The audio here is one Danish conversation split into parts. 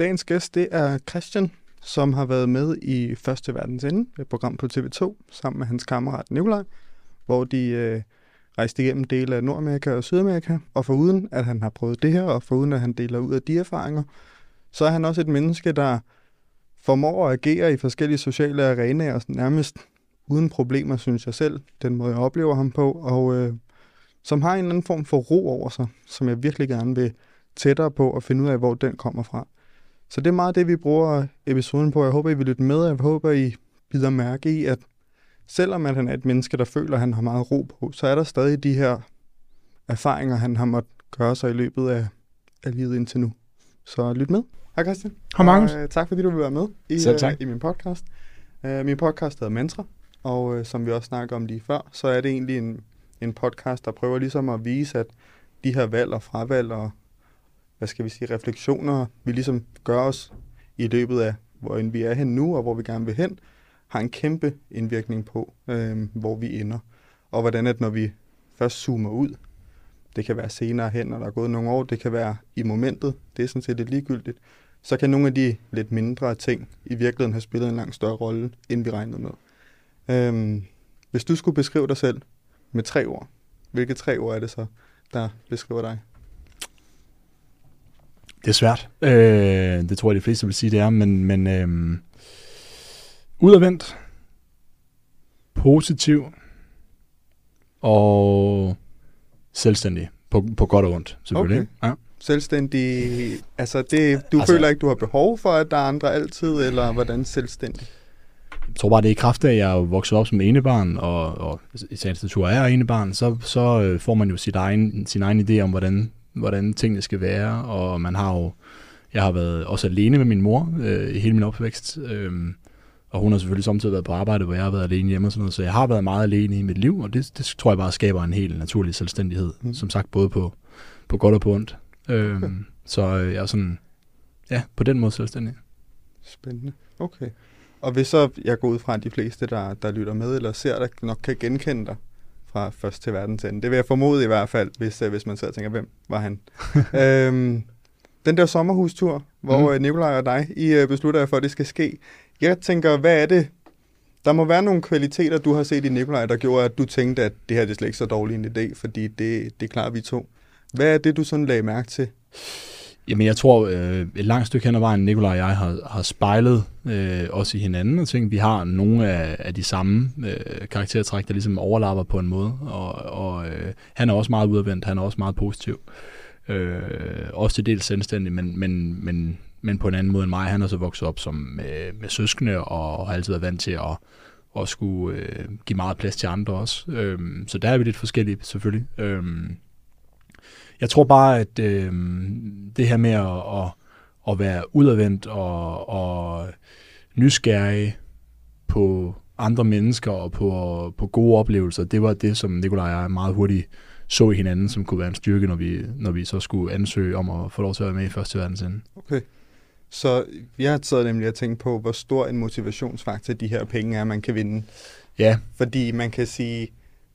dagens gæst, det er Christian, som har været med i Første Verdens Ende, et program på TV2, sammen med hans kammerat Nikolaj, hvor de øh, rejste igennem dele af Nordamerika og Sydamerika, og foruden at han har prøvet det her, og foruden at han deler ud af de erfaringer, så er han også et menneske, der formår at agere i forskellige sociale arenaer, nærmest uden problemer, synes jeg selv, den måde jeg oplever ham på, og øh, som har en eller anden form for ro over sig, som jeg virkelig gerne vil tættere på og finde ud af, hvor den kommer fra. Så det er meget det, vi bruger episoden på. Jeg håber, I vil lytte med. Jeg håber, I bider mærke i, at selvom at han er et menneske, der føler, at han har meget ro på, så er der stadig de her erfaringer, han har måttet gøre sig i løbet af, af livet indtil nu. Så lyt med. Hej Christian. Hej Magnus. Og, uh, tak fordi du vil være med i, Selv tak. Uh, i min podcast. Uh, min podcast hedder Mantra, og uh, som vi også snakkede om lige før, så er det egentlig en, en podcast, der prøver ligesom at vise, at de her valg og fravalg og hvad skal vi sige, refleksioner, vi ligesom gør os i løbet af, hvor vi er hen nu, og hvor vi gerne vil hen, har en kæmpe indvirkning på, øh, hvor vi ender. Og hvordan at når vi først zoomer ud, det kan være senere hen, når der er gået nogle år, det kan være i momentet, det er sådan set lidt ligegyldigt, så kan nogle af de lidt mindre ting i virkeligheden have spillet en langt større rolle, end vi regnede med. Øhm, hvis du skulle beskrive dig selv med tre ord, hvilke tre ord er det så, der beskriver dig? Det er svært. Øh, det tror jeg, de fleste vil sige, det er, men, men øh, udadvendt, positiv og selvstændig. På, på godt og ondt, selvfølgelig. Okay. Ja. Selvstændig, altså det, du altså, føler ikke, du har behov for, at der er andre altid, eller hvordan selvstændig? Jeg tror bare, det er i kraft af, at jeg er vokset op som enebarn, og, og i sagens natur er jeg enebarn, så, så øh, får man jo sit egen, sin egen idé om, hvordan hvordan tingene skal være, og man har jo, jeg har været også alene med min mor øh, i hele min opvækst, øh, og hun har selvfølgelig samtidig været på arbejde, hvor jeg har været alene hjemme og sådan noget, så jeg har været meget alene i mit liv, og det, det tror jeg bare skaber en helt naturlig selvstændighed, mm. som sagt både på, på godt og på ondt. Øh, okay. Så øh, jeg er sådan, ja, på den måde selvstændig. Spændende. Okay. Og hvis så jeg går ud fra, at de fleste, der, der lytter med eller ser dig, nok kan genkende dig fra først til verdens ende. Det vil jeg formode i hvert fald, hvis, øh, hvis man sidder og tænker, hvem var han? øhm, den der sommerhustur, hvor mm. Nikolaj og dig, I øh, beslutter jer for, at det skal ske. Jeg tænker, hvad er det? Der må være nogle kvaliteter, du har set i Nikolaj, der gjorde, at du tænkte, at det her det er slet ikke så dårlig en idé, fordi det, det klarer vi to. Hvad er det, du sådan lagde mærke til? Jamen, jeg tror, øh, et langt stykke hen ad vejen, Nikolaj og jeg har, har spejlet øh, os i hinanden, og tænkt, vi har nogle af, af de samme øh, karaktertræk, der ligesom overlapper på en måde, og, og øh, han er også meget udadvendt, han er også meget positiv. Øh, også til dels selvstændig, men, men, men, men på en anden måde end mig. Han er så vokset op som med, med søskende, og har altid været vant til at, at skulle øh, give meget plads til andre også. Øh, så der er vi lidt forskellige, selvfølgelig. Øh, jeg tror bare, at øh, det her med at, at, at være udadvendt og, og nysgerrig på andre mennesker og på, på gode oplevelser, det var det, som Nikolaj og jeg meget hurtigt så i hinanden, som kunne være en styrke, når vi, når vi så skulle ansøge om at få lov til at være med i Første Verdensende. Okay. Så jeg har taget nemlig at tænke på, hvor stor en motivationsfaktor de her penge er, man kan vinde. Ja. Fordi man kan sige,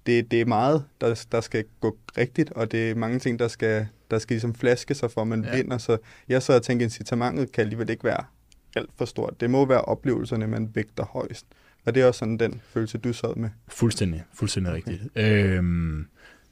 det, det er meget, der, der skal gå rigtigt, og det er mange ting, der skal, der skal ligesom flaske sig for, at man ja. vinder. Så jeg så og tænker, incitamentet kan alligevel ikke være alt for stort. Det må være oplevelserne, man vægter højst. Og det er også sådan den følelse, du sad med. Fuldstændig, fuldstændig okay. rigtigt. Øhm,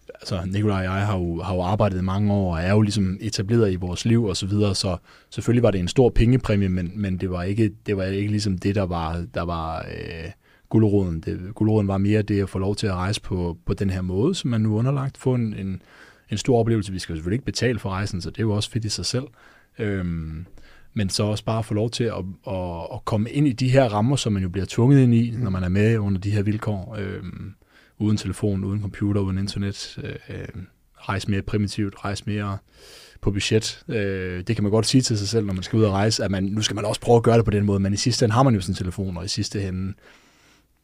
altså Nikolaj og jeg har jo, har jo arbejdet mange år, og er jo ligesom etableret i vores liv og så videre, så selvfølgelig var det en stor pengepræmie, men, men det var ikke, det var ikke ligesom det, der var, der var øh, guleroden. Det, guleroden var mere det at få lov til at rejse på, på den her måde, som man nu er underlagt. Få en, en, en stor oplevelse. Vi skal selvfølgelig ikke betale for rejsen, så det er jo også fedt i sig selv. Øhm, men så også bare få lov til at, at, at komme ind i de her rammer, som man jo bliver tvunget ind i, mm. når man er med under de her vilkår. Øhm, uden telefon, uden computer, uden internet. Øh, rejse mere primitivt, rejse mere på budget. Øh, det kan man godt sige til sig selv, når man skal ud og rejse, at man, nu skal man også prøve at gøre det på den måde, men i sidste ende har man jo sin telefon, og i sidste ende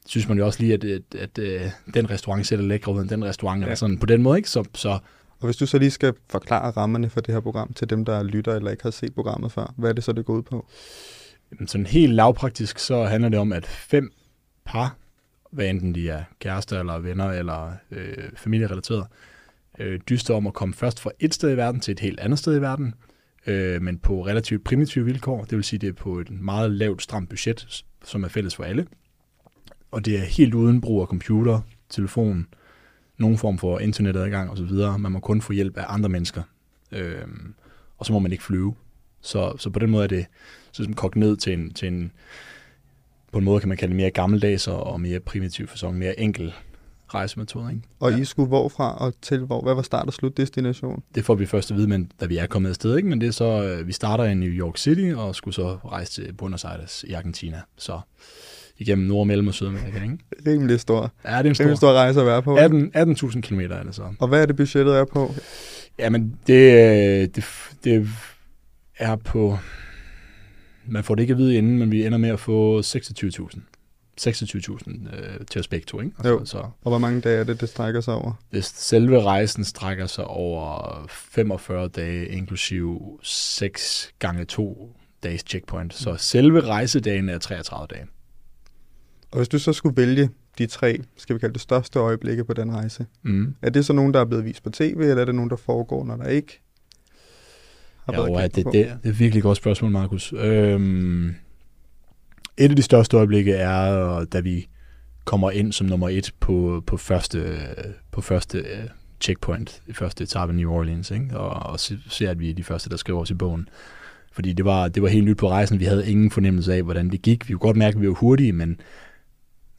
synes man jo også lige, at, at, at, at øh, den restaurant ser lækre ud end den restaurant, ja. eller sådan på den måde, ikke? Så, så og hvis du så lige skal forklare rammerne for det her program til dem, der lytter eller ikke har set programmet før, hvad er det så, det går ud på? Sådan helt lavpraktisk, så handler det om, at fem par, hvad enten de er kærester eller venner eller øh, familierelateret, øh, dyster om at komme først fra et sted i verden til et helt andet sted i verden, øh, men på relativt primitive vilkår. Det vil sige, det er på et meget lavt, stramt budget, som er fælles for alle. Og det er helt uden brug af computer, telefon, nogen form for internetadgang osv. Man må kun få hjælp af andre mennesker. Øh, og så må man ikke flyve. Så, så på den måde er det så som kogt ned til en, til en, på en måde kan man kalde det mere gammeldags og mere primitiv fasong, mere enkel rejsemetode. Ikke? Og ja. I skulle hvorfra og til hvor? Hvad var start- og slutdestination? Det får vi først at vide, men, da vi er kommet afsted. Ikke? Men det er så, øh, vi starter i New York City og skulle så rejse til Buenos Aires i Argentina. Så igennem Nord-, Mellem- og Sydamerika. Ikke? Rimelig stor. Ja, det er en stor, Rimelig stor rejse at være på. 18, 18.000 km er det så. Og hvad er det budgettet er på? Jamen, det, det, det er på... Man får det ikke at vide inden, men vi ender med at få 26.000. 26.000 øh, til os begge to, ikke? Jo. Så, så Og hvor mange dage er det, det strækker sig over? det, selve rejsen strækker sig over 45 dage, inklusiv 6 gange 2 dages checkpoint. Så selve rejsedagen er 33 dage. Og hvis du så skulle vælge de tre, skal vi kalde det største øjeblikke på den rejse, Mm. er det så nogen, der er blevet vist på tv, eller er det nogen, der foregår, når der ikke har Ja, været det, på? det, det er virkelig et godt spørgsmål, Markus. Øhm, et af de største øjeblikke er, da vi kommer ind som nummer et på, på første, på første øh, checkpoint, i første etape i New Orleans, ikke? Og, og se- ser, at vi er de første, der skriver os i bogen. Fordi det var, det var helt nyt på rejsen. Vi havde ingen fornemmelse af, hvordan det gik. Vi kunne godt mærke, at vi var hurtige, men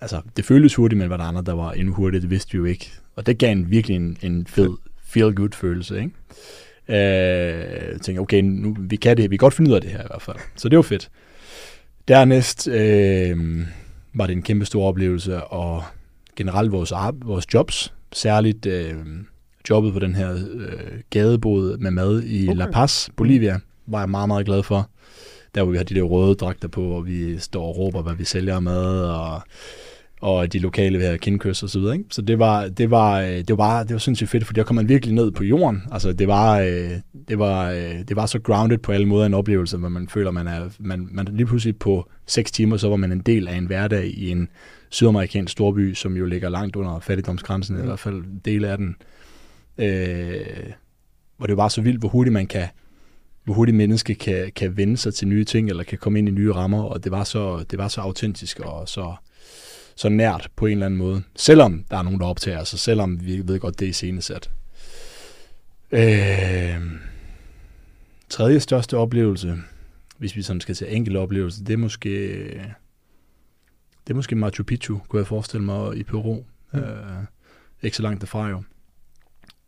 altså, det føltes hurtigt, men var der andre, der var endnu hurtigere, det vidste vi jo ikke. Og det gav en virkelig en, en fed feel-good følelse, ikke? Øh, jeg tænkte, okay, nu, vi kan det, vi kan godt finde ud af det her i hvert fald. Så det var fedt. Dernæst øh, var det en kæmpe stor oplevelse, og generelt vores, vores jobs, særligt øh, jobbet på den her øh, gadebod med mad i Okay. okay. La Paz, Bolivia, var jeg meget, meget glad for. Der hvor vi har de der røde dragter på, og vi står og råber, hvad vi sælger mad, og, og de lokale have kindkys og så videre. Ikke? Så det var, det var, øh, det var bare, det var sindssygt fedt, for der kom man virkelig ned på jorden. Altså det var, øh, det var, øh, det var så grounded på alle måder en oplevelse, hvor man føler, man er, man, man lige pludselig på seks timer, så var man en del af en hverdag i en sydamerikansk storby, som jo ligger langt under fattigdomsgrænsen, mm. i hvert fald dele af den. Øh, hvor det var så vildt, hvor hurtigt man kan, hvor hurtigt menneske kan, kan vende sig til nye ting, eller kan komme ind i nye rammer, og det var så, det var så autentisk og så, så nært på en eller anden måde. Selvom der er nogen, der optager sig, selvom vi ved godt, det er iscenesat. Øh, tredje største oplevelse, hvis vi sådan skal til enkelte oplevelse, det er måske, det er måske Machu Picchu, kunne jeg forestille mig, i Peru. Mm. Øh, ikke så langt derfra jo.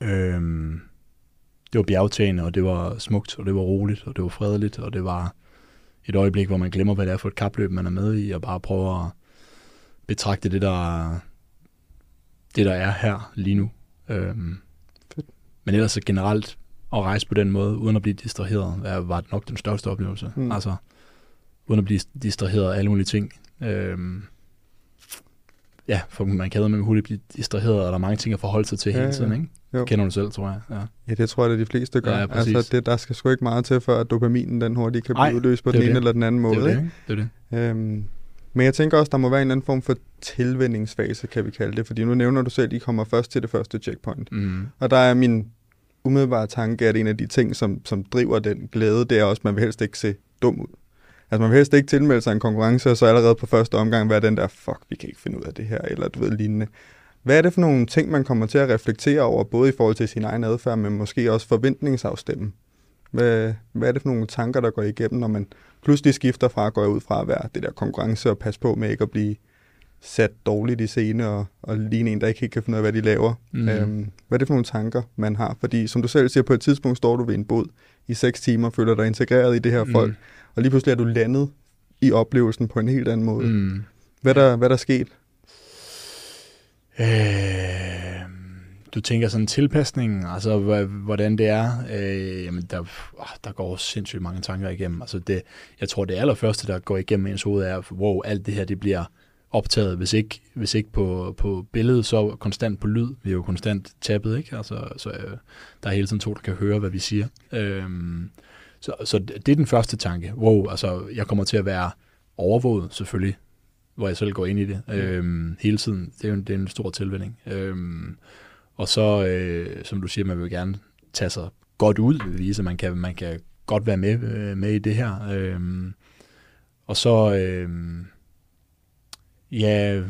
Øh, det var bjergtagende, og det var smukt, og det var roligt, og det var fredeligt, og det var et øjeblik, hvor man glemmer, hvad det er for et kapløb, man er med i, og bare prøver at betragte det, der, det, der er her lige nu. Øhm, Fedt. men ellers så generelt at rejse på den måde, uden at blive distraheret, er, var nok den største oplevelse. Mm. Altså, uden at blive distraheret af alle mulige ting. Øhm, ja, for man kan med hurtigt blive distraheret, og der er mange ting at forholde sig til Ja, hele tiden, ikke? Jo. Kender du selv, tror jeg. Ja. Ja, det tror jeg, at de fleste gør. Ja, præcis. altså, det, der skal sgu ikke meget til, for at dopaminen den hurtigt kan Ej, blive udløst på det den ene eller den anden måde. Det er det, ikke? Det er det. Øhm, men jeg tænker også, der må være en anden form for tilvændingsfase, kan vi kalde det. Fordi nu nævner du selv, at I kommer først til det første checkpoint. Mm. Og der er min umiddelbare tanke, at en af de ting, som, som driver den glæde, det er også, at man vil helst ikke se dum ud. Altså man vil helst ikke tilmelde sig en konkurrence, og så allerede på første omgang være den der, fuck, vi kan ikke finde ud af det her, eller du ved, lignende. Hvad er det for nogle ting, man kommer til at reflektere over, både i forhold til sin egen adfærd, men måske også forventningsafstemme? Hvad, hvad er det for nogle tanker, der går igennem, når man pludselig skifter fra at gå ud fra at være det der konkurrence og passe på med ikke at blive sat dårligt i scene og, og ligne en, der ikke helt kan finde ud af, hvad de laver. Mm. Øhm, hvad er det for nogle tanker, man har? Fordi som du selv siger, på et tidspunkt står du ved en båd i seks timer, føler dig integreret i det her folk, og lige pludselig er du landet i oplevelsen på en helt anden måde. Mm. Mm. Hvad, er der, hvad er der sket? Øh, du tænker sådan tilpasning, altså hvordan det er. Øh, jamen der, der går sindssygt mange tanker igennem. Altså det, jeg tror det allerførste, der går igennem ens hoved er, wow, alt det her det bliver optaget, hvis ikke, hvis ikke på, på billedet, så konstant på lyd. Vi er jo konstant tappet, ikke? Altså, så øh, der er hele tiden to, der kan høre, hvad vi siger. Øh, så, så det det er den første tanke. Wow, altså jeg kommer til at være overvåget selvfølgelig, hvor jeg selv går ind i det øhm, hele tiden. Det er jo en, det er en stor tilvænning. Øhm, og så, øh, som du siger, man vil gerne tage sig godt ud, vise, man kan, man kan godt være med, øh, med i det her. Øh, og så, øh, ja,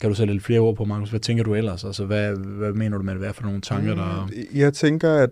kan du sætte lidt flere ord på, Markus? Hvad tænker du ellers? Altså, hvad, hvad mener du med det? Hvad for nogle tanker, der... Mm, jeg tænker, at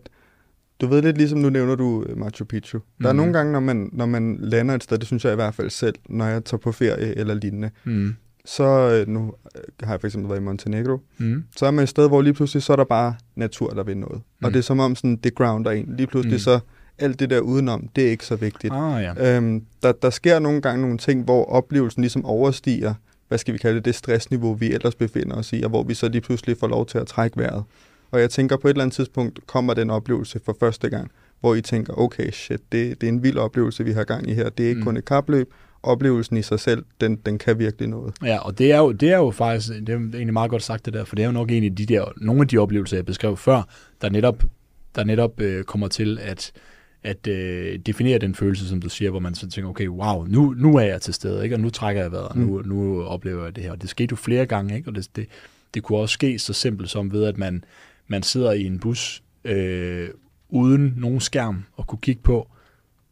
du ved lidt ligesom nu nævner du øh, Machu Picchu. Der mm. er nogle gange, når man, når man lander et sted, det synes jeg i hvert fald selv, når jeg tager på ferie eller lignende, mm. så øh, nu øh, har jeg for eksempel været i Montenegro, mm. så er man et sted, hvor lige pludselig, så er der bare natur, der vil noget. Mm. Og det er som om sådan, det grounder en. Lige pludselig mm. så alt det der udenom, det er ikke så vigtigt. Ah, ja. øhm, der, der sker nogle gange nogle ting, hvor oplevelsen ligesom overstiger, hvad skal vi kalde det, det stressniveau, vi ellers befinder os i, og hvor vi så lige pludselig får lov til at trække vejret. Og jeg tænker, på et eller andet tidspunkt kommer den oplevelse for første gang, hvor I tænker, okay, shit, det, det er en vild oplevelse, vi har gang i her. Det er ikke mm. kun et kapløb. Oplevelsen i sig selv, den, den kan virkelig noget. Ja, og det er, jo, det er jo faktisk, det er egentlig meget godt sagt det der, for det er jo nok en af de der, nogle af de oplevelser, jeg beskrev før, der netop, der netop øh, kommer til at, at øh, definere den følelse, som du siger, hvor man så tænker, okay, wow, nu, nu er jeg til stede, ikke? og nu trækker jeg vejret, og nu, mm. nu oplever jeg det her. Og det skete jo flere gange, ikke? og det, det, det kunne også ske så simpelt som ved, at man, man sidder i en bus øh, uden nogen skærm og kunne kigge på,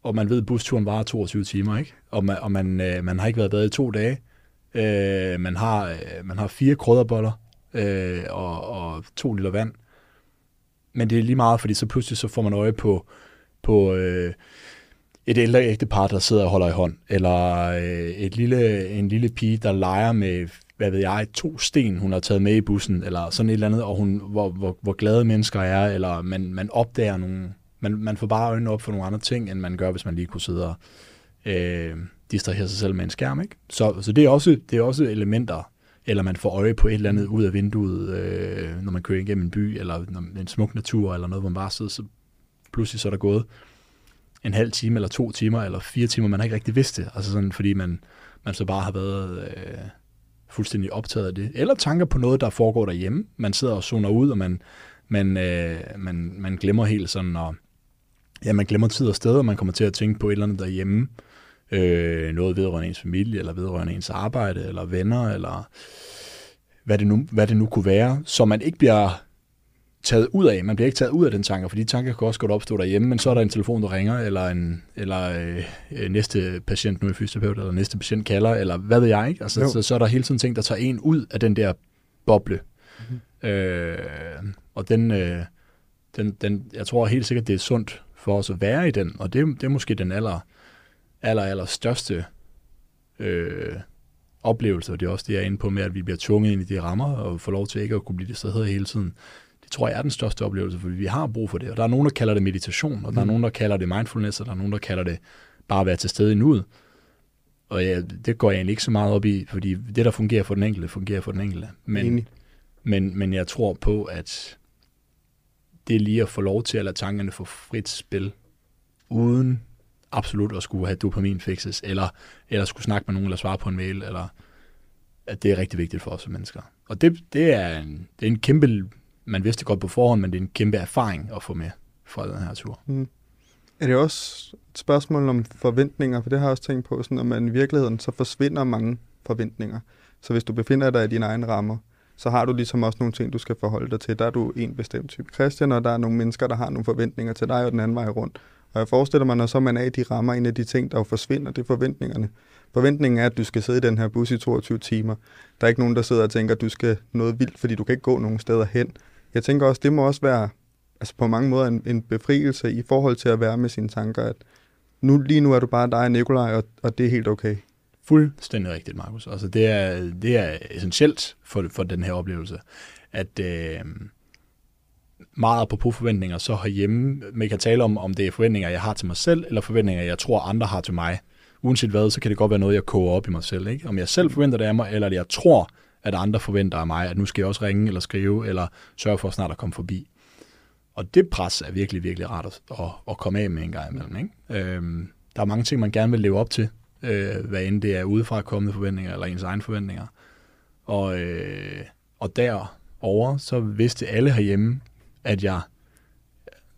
og man ved, at busturen varer 22 timer, ikke? og man, og man, øh, man har ikke været bad i to dage. Øh, man, har, øh, man har fire krydderboller øh, og, og to liter vand. Men det er lige meget, fordi så pludselig så får man øje på, på øh, et ældre ægtepar, der sidder og holder i hånd, eller øh, et lille, en lille pige, der leger med hvad ved jeg, to sten, hun har taget med i bussen, eller sådan et eller andet, og hun, hvor, hvor, hvor glade mennesker er, eller man, man opdager nogle, man, man får bare øjnene op for nogle andre ting, end man gør, hvis man lige kunne sidde og øh, distrahere sig selv med en skærm. Ikke? Så, så det, er også, det er også elementer, eller man får øje på et eller andet ud af vinduet, øh, når man kører igennem en by, eller en smuk natur, eller noget, hvor man bare sidder, så pludselig så er der gået en halv time, eller to timer, eller fire timer, man har ikke rigtig vidst det, altså sådan, fordi man, man så bare har været... Øh, fuldstændig optaget af det. Eller tanker på noget, der foregår derhjemme. Man sidder og zoner ud, og man, man, øh, man, man glemmer helt sådan, og ja, man glemmer tid og sted, og man kommer til at tænke på et eller andet derhjemme. Øh, noget vedrørende ens familie, eller vedrørende ens arbejde, eller venner, eller hvad det nu, hvad det nu kunne være, så man ikke bliver taget ud af. Man bliver ikke taget ud af den tanker, for de tanker kan også godt opstå derhjemme, men så er der en telefon, der ringer, eller, en, eller øh, øh næste patient nu er fysioterapeut, eller næste patient kalder, eller hvad ved jeg, ikke? Altså, så, så er der hele tiden ting, der tager en ud af den der boble. Mm-hmm. Øh, og den, øh, den, den, jeg tror helt sikkert, det er sundt for os at være i den, og det, det er måske den aller, aller, aller største øh, oplevelse, og det er også det, jeg er inde på med, at vi bliver tvunget ind i de rammer, og får lov til ikke at kunne blive distraheret hele tiden. Det tror jeg er den største oplevelse, for vi har brug for det. Og der er nogen, der kalder det meditation, og der er mm. nogen, der kalder det mindfulness, og der er nogen, der kalder det bare at være til stede i nuet. Og ja, det går jeg egentlig ikke så meget op i, fordi det, der fungerer for den enkelte, fungerer for den enkelte. Men, men, men jeg tror på, at det er lige at få lov til at lade tankerne få frit spil, uden absolut at skulle have dopamin fixes, eller, eller skulle snakke med nogen, eller svare på en mail, eller at det er rigtig vigtigt for os som mennesker. Og det, det, er, en, det er en kæmpe man vidste godt på forhånd, men det er en kæmpe erfaring at få med fra den her tur. Mm. Er det også et spørgsmål om forventninger? For det har jeg også tænkt på, sådan, at man i virkeligheden så forsvinder mange forventninger. Så hvis du befinder dig i dine egne rammer, så har du ligesom også nogle ting, du skal forholde dig til. Der er du en bestemt type Christian, og der er nogle mennesker, der har nogle forventninger til dig og den anden vej rundt. Og jeg forestiller mig, når så man er i de rammer, en af de ting, der jo forsvinder, det er forventningerne. Forventningen er, at du skal sidde i den her bus i 22 timer. Der er ikke nogen, der sidder og tænker, at du skal noget vildt, fordi du kan ikke gå nogen steder hen jeg tænker også, det må også være altså på mange måder en, en befrielse i forhold til at være med sine tanker, at nu, lige nu er du bare dig og Nikolaj, og, og det er helt okay. Fuldstændig rigtigt, Markus. Altså det er, det er essentielt for, for den her oplevelse, at øh, meget på forventninger, så herhjemme, man kan tale om, om det er forventninger, jeg har til mig selv, eller forventninger, jeg tror, andre har til mig. Uanset hvad, så kan det godt være noget, jeg koger op i mig selv. Ikke? Om jeg selv forventer det af mig, eller jeg tror, at andre forventer af mig, at nu skal jeg også ringe eller skrive, eller sørge for snart at komme forbi. Og det pres er virkelig, virkelig rart at, at, at komme af med en gang imellem. Ikke? Øhm, der er mange ting, man gerne vil leve op til, øh, hvad end det er udefra kommende forventninger, eller ens egne forventninger. Og, øh, og derover så vidste alle herhjemme, at jeg,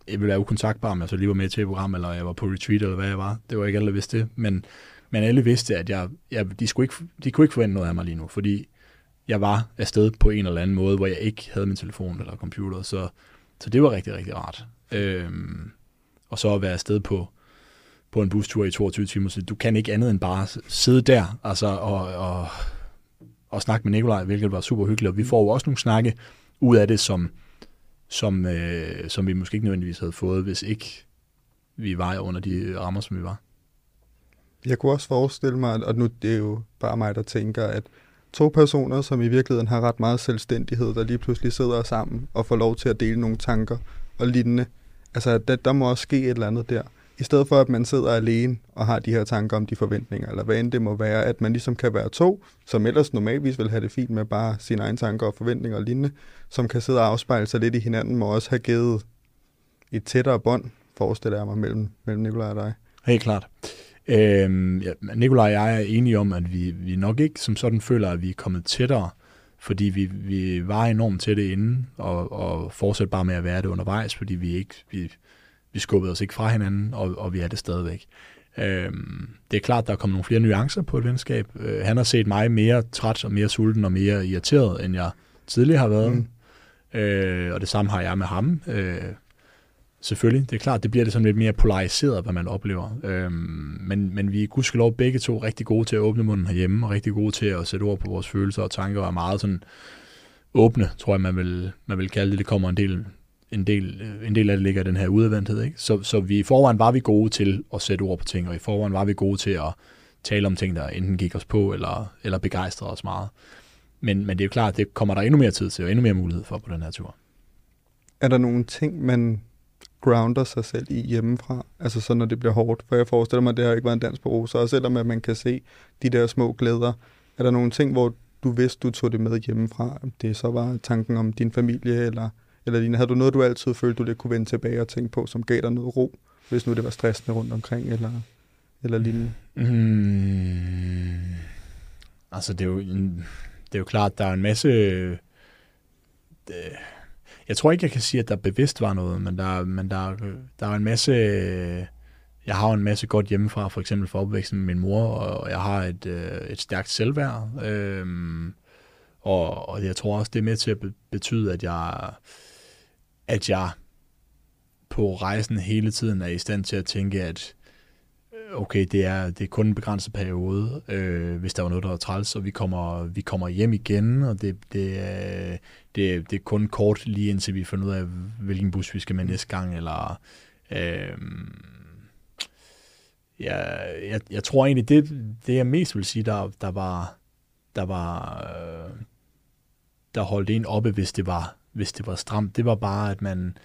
jeg ville være ukontaktbar, om jeg så lige var med til et program, eller jeg var på retreat, eller hvad jeg var. Det var ikke alle, der vidste det. Men, men alle vidste, at jeg, jeg, de, skulle ikke, de kunne ikke forvente noget af mig lige nu, fordi jeg var afsted på en eller anden måde, hvor jeg ikke havde min telefon eller computer, så, så det var rigtig, rigtig rart. Øhm, og så at være afsted på, på en bustur i 22 timer, så du kan ikke andet end bare sidde der altså, og, og, og snakke med Nikolaj, hvilket var super hyggeligt, og vi får jo også nogle snakke ud af det, som, som, øh, som vi måske ikke nødvendigvis havde fået, hvis ikke vi var under de rammer, som vi var. Jeg kunne også forestille mig, og nu det er jo bare mig, der tænker, at to personer, som i virkeligheden har ret meget selvstændighed, der lige pludselig sidder sammen og får lov til at dele nogle tanker og lignende. Altså, der, der må også ske et eller andet der. I stedet for, at man sidder alene og har de her tanker om de forventninger, eller hvad end det må være, at man ligesom kan være to, som ellers normalvis vil have det fint med bare sine egne tanker og forventninger og lignende, som kan sidde og afspejle sig lidt i hinanden, må også have givet et tættere bånd, forestiller jeg mig, mellem, mellem Nikolaj og dig. Helt klart. Øhm, ja, Nikolaj og jeg er enige om, at vi, vi nok ikke som sådan føler, at vi er kommet tættere, fordi vi, vi var enormt tætte inden, og, og fortsætter bare med at være det undervejs, fordi vi ikke vi, vi skubbede os ikke fra hinanden, og, og vi er det stadigvæk. Øhm, det er klart, der er kommet nogle flere nuancer på et venskab. Øh, han har set mig mere træt og mere sulten og mere irriteret, end jeg tidligere har været. Mm. Øh, og det samme har jeg med ham. Øh, Selvfølgelig, det er klart, det bliver det sådan lidt mere polariseret, hvad man oplever. Øhm, men, men vi er gudskelov begge to rigtig gode til at åbne munden herhjemme, og rigtig gode til at sætte ord på vores følelser og tanker, og er meget sådan åbne, tror jeg, man vil, man vil kalde det. Det kommer en del, en del, en del af det ligger i den her udadvendthed. Ikke? Så, så vi, i forvejen var vi gode til at sætte ord på ting, og i forvejen var vi gode til at tale om ting, der enten gik os på, eller, eller begejstrede os meget. Men, men det er jo klart, det kommer der endnu mere tid til, og endnu mere mulighed for på den her tur. Er der nogle ting, man grounder sig selv i hjemmefra, altså så når det bliver hårdt. For jeg forestiller mig, at det har ikke været en dans på roser, og selvom at man kan se de der små glæder, er der nogle ting, hvor du vidste, du tog det med hjemmefra? Det så var tanken om din familie, eller, eller din, havde du noget, du altid følte, du lidt kunne vende tilbage og tænke på, som gav dig noget ro, hvis nu det var stressende rundt omkring, eller, eller lignende? Mm, altså, det er, jo det er jo klart, der er en masse... Det, jeg tror ikke, jeg kan sige, at der bevidst var noget, men der, men der, der er en masse... Jeg har en masse godt hjemmefra, for eksempel for opvæksten med min mor, og jeg har et, øh, et stærkt selvværd. Øhm, og, og jeg tror også, det er med til at betyde, at jeg, at jeg på rejsen hele tiden er i stand til at tænke, at okay, det er, det er kun en begrænset periode, øh, hvis der var noget, der var træls, og vi kommer, vi kommer hjem igen, og det, det, er, det, det er kun kort lige indtil vi finder ud af, hvilken bus vi skal med næste gang, eller øh, ja, jeg, jeg tror egentlig, det, det jeg mest vil sige, der, der var, der var, øh, der holdt en oppe, hvis det var, hvis det var stramt, det var bare, at man,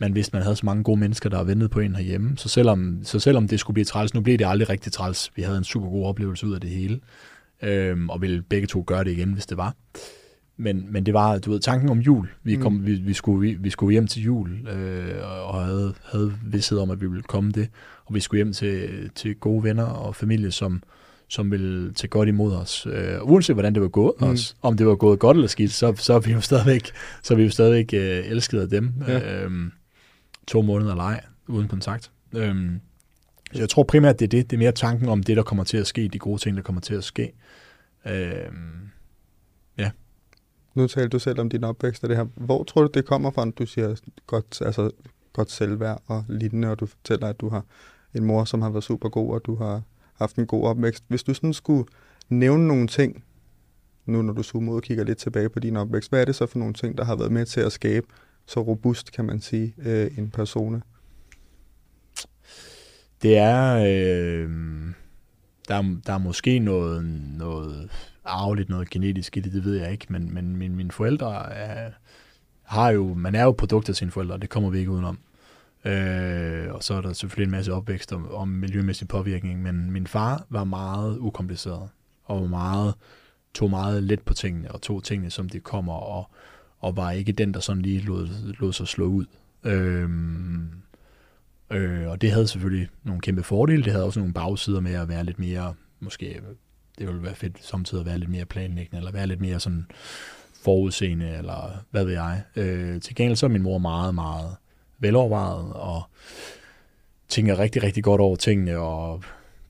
man vidste, man havde så mange gode mennesker, der ventede på en herhjemme. Så selvom, så selvom det skulle blive træls, nu blev det aldrig rigtig træls. Vi havde en super god oplevelse ud af det hele, øhm, og ville begge to gøre det igen, hvis det var. Men, men det var, du ved, tanken om jul. Vi, kom, mm. vi, vi, skulle, vi, vi skulle hjem til jul, øh, og havde, havde vidsthed om, at vi ville komme det. Og vi skulle hjem til, til gode venner og familie, som, som ville tage godt imod os. Øh, uanset hvordan det var gået mm. os, om det var gået godt eller skidt, så, så er vi jo stadigvæk, så er vi jo stadigvæk øh, elsket af dem. Ja. Øh, to måneder leg uden kontakt. Øhm, så jeg tror primært, det er det. Det er mere tanken om det, der kommer til at ske, de gode ting, der kommer til at ske. Øhm, ja. Nu talte du selv om din opvækst og det her. Hvor tror du, det kommer fra, du siger godt, altså, godt selvværd og lignende, og du fortæller, at du har en mor, som har været super god, og du har haft en god opvækst. Hvis du sådan skulle nævne nogle ting, nu når du zoomer ud og kigger lidt tilbage på din opvækst, hvad er det så for nogle ting, der har været med til at skabe så robust, kan man sige, øh, en persona? Det er, øh, der, der er måske noget, noget arveligt, noget genetisk i det, det ved jeg ikke, men, men mine, mine forældre er, har jo, man er jo produkt af sine forældre, det kommer vi ikke udenom. Øh, og så er der selvfølgelig en masse opvækst om, om miljømæssig påvirkning, men min far var meget ukompliceret, og var meget, tog meget let på tingene, og tog tingene, som de kommer, og og var ikke den, der sådan lige lod, lod sig slå ud. Øhm, øh, og det havde selvfølgelig nogle kæmpe fordele. Det havde også nogle bagsider med at være lidt mere, måske, det ville være fedt samtidig at være lidt mere planlæggende, eller være lidt mere sådan forudseende, eller hvad ved jeg. Øh, til gengæld så er min mor meget, meget velovervejet, og tænker rigtig, rigtig godt over tingene, og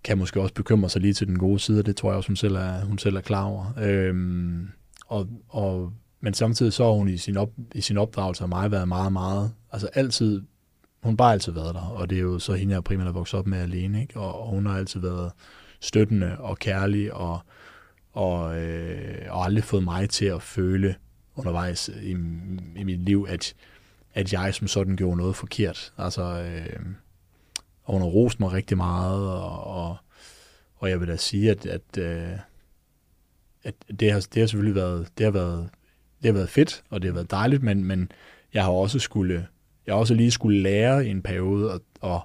kan måske også bekymre sig lige til den gode side, det tror jeg også, hun selv er, hun selv er klar over. Øhm, og, og men samtidig så har hun i sin, op, i sin opdragelse af mig været meget, meget, altså altid hun bare altid været der, og det er jo så hende, jeg primært har vokset op med alene, ikke? Og, og hun har altid været støttende og kærlig, og, og, øh, og aldrig fået mig til at føle undervejs i, i mit liv, at, at jeg som sådan gjorde noget forkert. Altså, øh, og hun har rost mig rigtig meget, og, og, og jeg vil da sige, at, at, øh, at det, har, det har selvfølgelig været, det har været, det har været fedt, og det har været dejligt, men, men jeg har også skulle, jeg har også lige skulle lære i en periode at, at,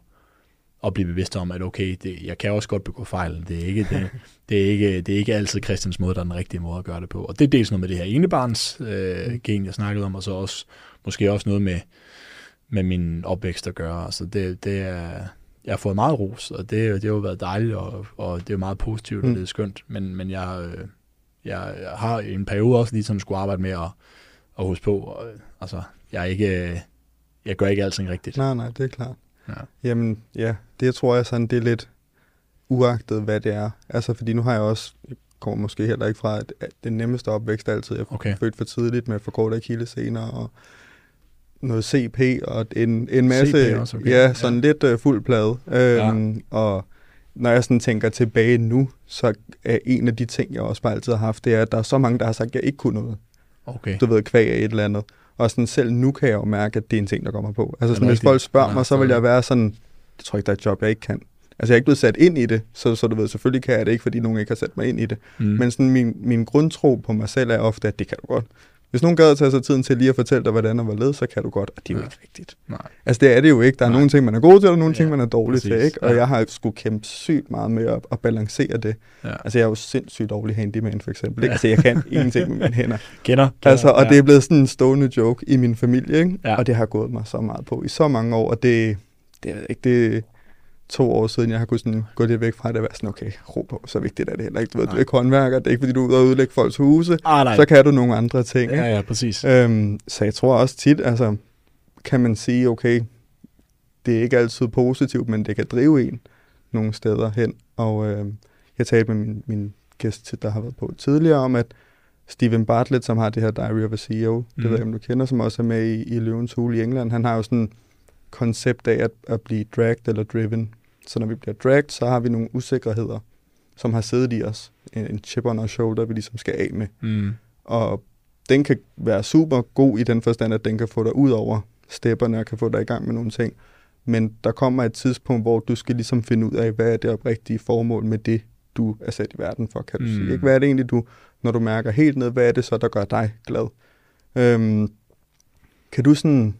at blive bevidst om, at okay, det, jeg kan også godt begå fejl. Det er ikke, det, det er ikke, det er ikke altid Christians måde, der er den rigtige måde at gøre det på. Og det er dels noget med det her enebarns øh, gen, jeg snakkede om, og så også måske også noget med, med min opvækst at gøre. Altså det, det er, jeg har fået meget ros, og det, det har jo været dejligt, og, og det er jo meget positivt, og mm. det er skønt. Men, men jeg, øh, jeg, jeg har i en periode også lige sådan skulle arbejde med at, at huske på, og, altså, jeg er ikke, jeg gør ikke alting rigtigt. Nej, nej, det er klart. Ja. Jamen, ja, det tror jeg sådan, det er lidt uagtet, hvad det er. Altså, fordi nu har jeg også, jeg kommer måske heller ikke fra, at den nemmeste opvækst altid, jeg okay. født for tidligt med forkortet akillescener og noget CP og en, en masse, også, okay. ja, sådan ja. lidt uh, fuld plade. Øhm, ja. Og når jeg sådan tænker tilbage nu, så er en af de ting, jeg også bare altid har haft, det er, at der er så mange, der har sagt, at jeg ikke kunne noget. Okay. Du ved, kvæg af et eller andet. Og sådan selv nu kan jeg jo mærke, at det er en ting, der kommer på. Altså sådan, hvis folk spørger mig, så vil jeg være sådan, jeg tror ikke, der er et job, jeg ikke kan. Altså jeg er ikke blevet sat ind i det, så, så du ved, selvfølgelig kan jeg det ikke, fordi nogen ikke har sat mig ind i det. Mm. Men sådan min, min grundtro på mig selv er ofte, at det kan du godt. Hvis nogen gad at tage sig tiden til lige at fortælle dig, hvordan og hvorledes, så kan du godt. Og det er jo ja. ikke rigtigt. Nej. Altså det er det jo ikke. Der er Nej. nogle ting, man er god til, og nogle ja, ting, man er dårlig præcis. til. Ikke? Og ja. jeg har skulle kæmpe sygt meget med at, at balancere det. Ja. Altså jeg er jo sindssygt dårlig handyman for eksempel. Ikke? Ja. Altså jeg kan ingenting med mine hænder. Kender. altså, og ja. det er blevet sådan en stående joke i min familie. Ikke? Ja. Og det har gået mig så meget på i så mange år. Og det, det, ikke, det, to år siden, jeg har kunnet sådan gå lidt væk fra det og være sådan, okay, ro på, så vigtigt er det heller ikke. Du ved, du er ikke håndværker, det er ikke fordi, du er ude og udlægge folks huse, ah, nej. så kan du nogle andre ting. Ja, ja, præcis. Øhm, så jeg tror også tit, altså, kan man sige, okay, det er ikke altid positivt, men det kan drive en nogle steder hen. Og øh, jeg talte med min, min gæst, der har været på tidligere, om at Steven Bartlett, som har det her Diary of a CEO, mm. det ved jeg, om du kender, som også er med i, i Løvens Hule i England, han har jo sådan koncept af at, at blive dragged eller driven. Så når vi bliver dragged, så har vi nogle usikkerheder, som har siddet i os. En, en chip on our shoulder, vi ligesom skal af med. Mm. Og den kan være super god i den forstand, at den kan få dig ud over stepperne og kan få dig i gang med nogle ting. Men der kommer et tidspunkt, hvor du skal ligesom finde ud af, hvad er det oprigtige formål med det, du er sat i verden for, kan du mm. sige. Ikke? Hvad er det egentlig, du, når du mærker helt ned, hvad er det så, der gør dig glad? Øhm, kan du sådan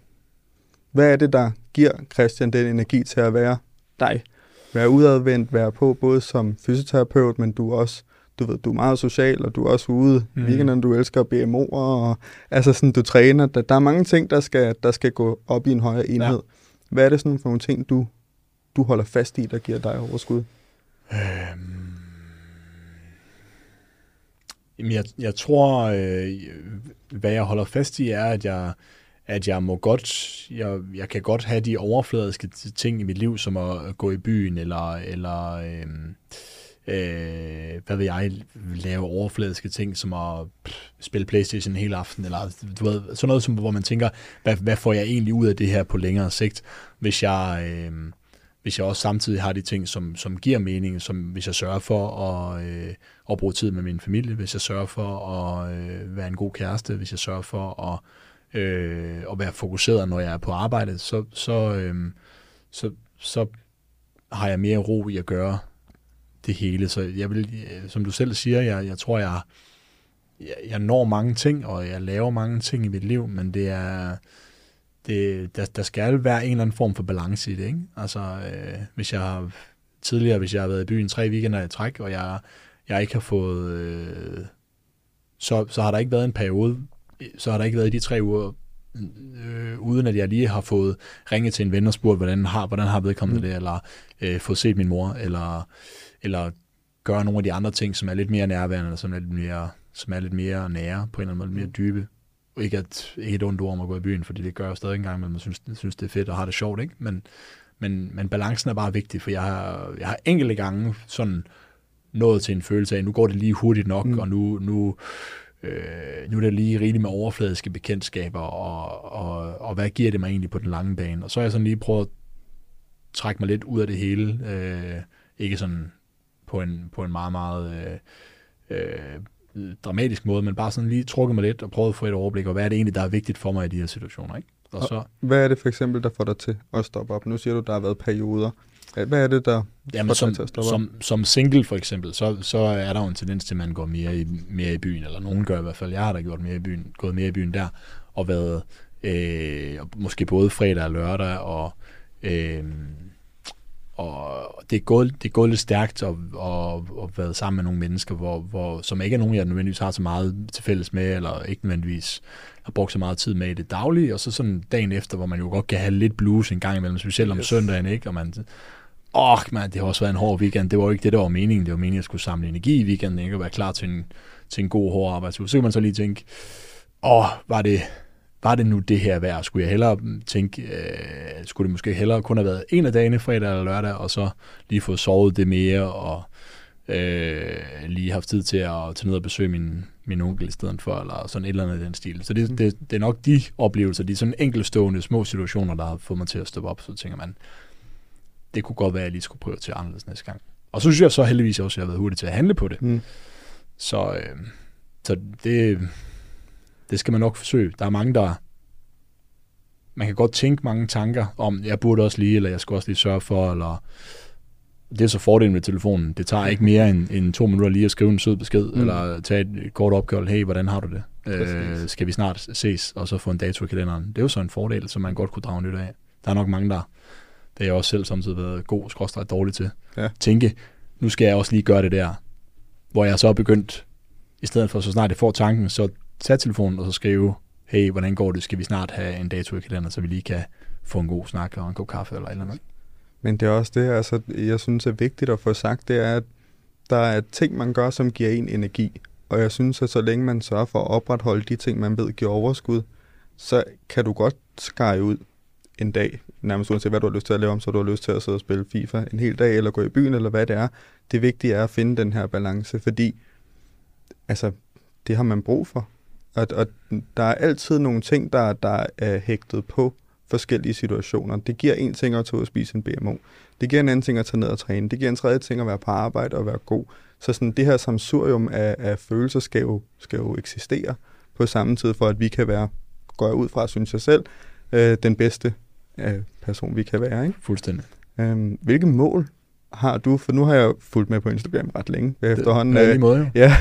hvad er det, der giver Christian den energi til at være dig? Være udadvendt, være på både som fysioterapeut, men du er også du ved, du er meget social, og du er også ude mm. weekenden, du elsker BMO'er, og altså sådan, du træner. Der, der er mange ting, der skal, der skal gå op i en højere enhed. Ja. Hvad er det sådan for nogle ting, du, du holder fast i, der giver dig overskud? Øhm, jeg, jeg tror, øh, hvad jeg holder fast i, er, at jeg, at jeg må godt, jeg, jeg kan godt have de overfladiske ting i mit liv, som at gå i byen, eller, eller øh, øh, hvad vil jeg, lave overfladiske ting, som at pff, spille Playstation hele aften, eller du ved, sådan noget, som, hvor man tænker, hvad, hvad får jeg egentlig ud af det her på længere sigt, hvis jeg, øh, hvis jeg også samtidig har de ting, som, som giver mening, som hvis jeg sørger for at, øh, at bruge tid med min familie, hvis jeg sørger for at øh, være en god kæreste, hvis jeg sørger for at øh, og være fokuseret, når jeg er på arbejde, så, så, øh, så, så har jeg mere ro i at gøre det hele. Så jeg vil, øh, som du selv siger, jeg, jeg tror, jeg, jeg, jeg når mange ting, og jeg laver mange ting i mit liv, men det er, det, der, der skal være en eller anden form for balance i det. Ikke? Altså, øh, hvis jeg har, tidligere, hvis jeg har været i byen tre weekender i træk, og jeg, jeg ikke har fået, øh, så, så har der ikke været en periode, så har der ikke været de tre uger, øh, uden at jeg lige har fået ringet til en ven og spurgt, hvordan har, hvordan har vedkommende mm. det, eller øh, fået set min mor, eller, eller gøre nogle af de andre ting, som er lidt mere nærværende, som er lidt mere, som er lidt mere nære, på en eller anden måde, lidt mere dybe. Og ikke, at, ikke et ondt ord om at gå i byen, fordi det gør jeg stadig engang, men man synes, synes, det er fedt og har det sjovt, ikke? Men, men, men balancen er bare vigtig, for jeg har, jeg har enkelte gange sådan nået til en følelse af, nu går det lige hurtigt nok, mm. og nu, nu øh, nu er det lige rigeligt med overfladiske bekendtskaber, og, og, og hvad giver det mig egentlig på den lange bane? Og så har jeg sådan lige prøvet at trække mig lidt ud af det hele. Øh, ikke sådan på en, på en meget, meget øh, øh, dramatisk måde, men bare sådan lige trukket mig lidt og prøvet at få et overblik, og hvad er det egentlig, der er vigtigt for mig i de her situationer. Ikke? Og, og så, hvad er det for eksempel, der får dig til at stoppe op? Nu siger du, der har været perioder. Hvad er det, der Jamen, som, til som? Som single for eksempel, så, så er der jo en tendens til, at man går mere i, mere i byen, eller nogen gør i hvert fald. Jeg har da gjort mere i byen, gået mere i byen der, og været øh, måske både fredag og lørdag, og øh, og det er gået, det er gået lidt stærkt at, at, at være sammen med nogle mennesker, hvor, hvor, som ikke er nogen, jeg nødvendigvis har så meget til fælles med, eller ikke nødvendigvis har brugt så meget tid med i det daglige, og så sådan dagen efter, hvor man jo godt kan have lidt blues en gang imellem, specielt om yes. søndagen, ikke? Og man, åh, oh, man, det har også været en hård weekend. Det var jo ikke det, der var meningen. Det var meningen, at jeg skulle samle energi i weekenden, ikke? Og være klar til en, til en god, hård arbejdsuge. Så kan man så lige tænke, åh, oh, var det, var det nu det her værd? Skulle jeg hellere tænke, øh, skulle det måske hellere kun have været en af dagene, fredag eller lørdag, og så lige få sovet det mere, og øh, lige haft tid til at tage ned og besøge min, min onkel i stedet for, eller sådan et eller andet i den stil. Så det, det, det er nok de oplevelser, de sådan enkeltstående små situationer, der har fået mig til at stoppe op, så tænker man, det kunne godt være, at jeg lige skulle prøve til anderledes næste gang. Og så synes jeg så heldigvis også, at jeg har været hurtig til at handle på det. Mm. Så, øh, så det, det skal man nok forsøge. Der er mange, der... Man kan godt tænke mange tanker om, jeg burde også lige, eller jeg skal også lige sørge for, eller... Det er så fordelen med telefonen. Det tager ikke mere end, end to minutter lige at skrive en sød besked, mm. eller tage et kort opkald. Hey, hvordan har du det? Øh, skal vi snart ses, og så få en dato i kalenderen? Det er jo så en fordel, som man godt kunne drage nyt af. Der er nok mange, der... Det er jeg også selv samtidig været god, skråstret dårlig til. Ja. Tænke, nu skal jeg også lige gøre det der. Hvor jeg så er begyndt, i stedet for så snart jeg får tanken, så tage telefonen og så skrive, hey, hvordan går det? Skal vi snart have en dato i kalender, så vi lige kan få en god snak og en god kaffe eller et eller andet? Men det er også det, altså, jeg synes er vigtigt at få sagt, det er, at der er ting, man gør, som giver en energi. Og jeg synes, at så længe man sørger for at opretholde de ting, man ved giver overskud, så kan du godt skære ud en dag, nærmest uanset hvad du har lyst til at lave om, så du har lyst til at sidde og spille FIFA en hel dag, eller gå i byen, eller hvad det er. Det vigtige er at finde den her balance, fordi altså, det har man brug for. Og, og der er altid nogle ting, der, der er hægtet på forskellige situationer. Det giver en ting at tage ud og spise en BMO. Det giver en anden ting at tage ned og træne. Det giver en tredje ting at være på arbejde og være god. Så sådan, det her samsurium af, af følelser skal jo, skal jo eksistere på samme tid, for at vi kan være, går jeg ud fra, synes jeg selv, øh, den bedste øh, person, vi kan være. Ikke? Fuldstændig. Øhm, hvilke mål har du? For nu har jeg fulgt med på Instagram ret længe efterhånden. Det er øh, måde, jo. Ja.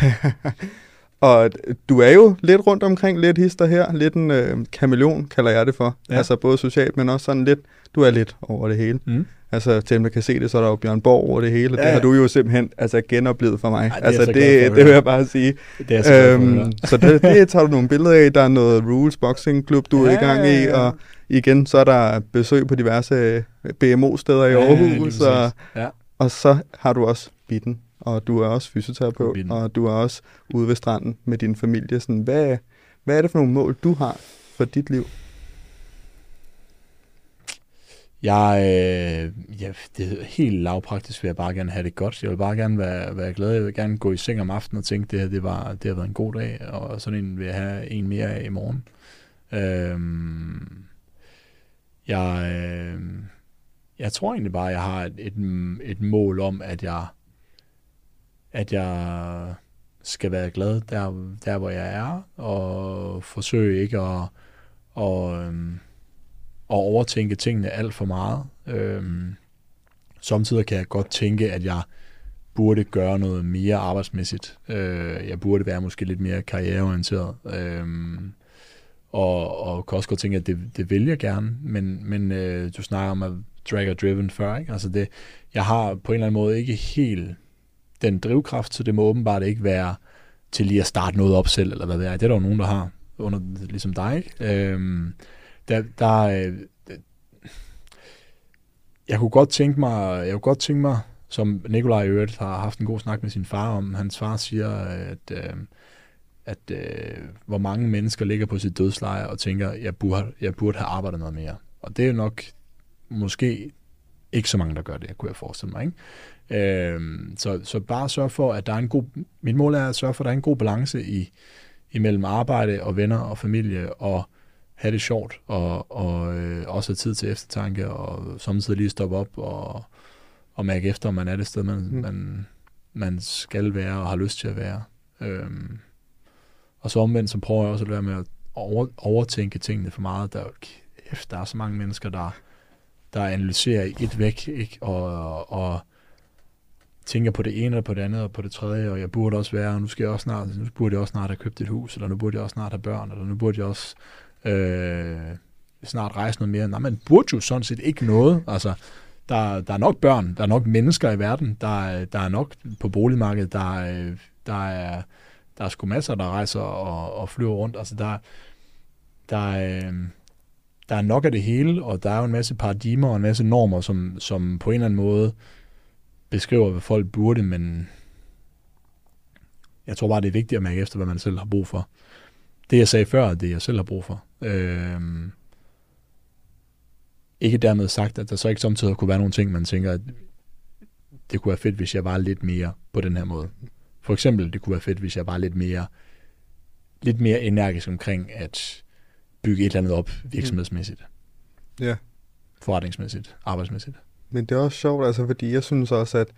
Og du er jo lidt rundt omkring, lidt hister her, lidt en øh, kameleon, kalder jeg det for. Ja. Altså både socialt, men også sådan lidt, du er lidt over det hele. Mm. Altså til der kan se det, så er der jo Bjørn Borg over det hele, ja, det har du jo simpelthen altså, genoplevet for mig. Ej, det altså det, det vil jeg bare sige. Det er så, øhm, så det, det tager du nogle billeder af, der er noget Rules Boxing Club, du ja, er i gang i, og igen, så er der besøg på diverse øh, BMO-steder i ja, Aarhus, og, ja. og så har du også Bitten og du er også fysioterapeut, og du er også ude ved stranden med din familie. Sådan, hvad, hvad er det for nogle mål, du har for dit liv? Jeg, øh, ja, det er helt lavpraktisk, vil jeg bare gerne have det godt. Jeg vil bare gerne være, være glad. Jeg vil gerne gå i seng om aftenen og tænke, det her det var, det har været en god dag, og sådan en vil jeg have en mere af i morgen. Øhm, jeg, øh, jeg tror egentlig bare, at jeg har et, et, et mål om, at jeg at jeg skal være glad der, der hvor jeg er, og forsøge ikke at, og, øhm, at overtænke tingene alt for meget. Øhm, samtidig kan jeg godt tænke, at jeg burde gøre noget mere arbejdsmæssigt. Øh, jeg burde være måske lidt mere karriereorienteret. Øhm, og, og kan også godt tænke, at det, det vil jeg gerne, men, men øh, du snakker om at drag og driven før, ikke? Altså det, jeg har på en eller anden måde ikke helt den drivkraft, så det må åbenbart ikke være til lige at starte noget op selv, eller hvad det er. Det er der jo nogen, der har, under, ligesom dig. Ikke? Øhm, der, der, øh, jeg kunne godt tænke mig, jeg kunne godt tænke mig, som Nikolaj Øret har haft en god snak med sin far om. Hans far siger, at, øh, at øh, hvor mange mennesker ligger på sit dødsleje og tænker, jeg burde, jeg burde have arbejdet noget mere. Og det er nok måske ikke så mange, der gør det, kunne jeg forestille mig. Ikke? Øh, så, så bare sørg for, at der er en god... Mit mål er at sørge for, at der er en god balance i, imellem arbejde og venner og familie, og have det sjovt, og, og øh, også have tid til eftertanke, og samtidig lige stoppe op og, og mærke efter, om man er det sted, man, mm. man, man skal være og har lyst til at være. Øhm, og så omvendt, så prøver jeg også at være med at over, overtænke tingene for meget. Der, kæft, der er så mange mennesker, der, der analyserer et væk, ikke? Og, og tænker på det ene, eller på det andet, og på det tredje, og jeg burde også være, og nu, skal jeg også snart, nu burde jeg også snart have købt et hus, eller nu burde jeg også snart have børn, eller nu burde jeg også øh, snart rejse noget mere. Nej, man burde jo sådan set ikke noget. Altså, der, der er nok børn, der er nok mennesker i verden, der, der er nok på boligmarkedet, der, øh, der er der er sgu masser, der rejser og, og flyver rundt. Altså, der, der, øh, der er nok af det hele, og der er jo en masse paradigmer og en masse normer, som, som på en eller anden måde beskriver, hvad folk burde, men jeg tror bare, det er vigtigt at mærke efter, hvad man selv har brug for. Det, jeg sagde før, er det, jeg selv har brug for. Øh, ikke dermed sagt, at der så ikke samtidig kunne være nogle ting, man tænker, at det kunne være fedt, hvis jeg var lidt mere på den her måde. For eksempel, det kunne være fedt, hvis jeg var lidt mere, lidt mere energisk omkring at bygge et eller andet op virksomhedsmæssigt. Ja. Forretningsmæssigt, arbejdsmæssigt. Men det er også sjovt, altså, fordi jeg synes også, at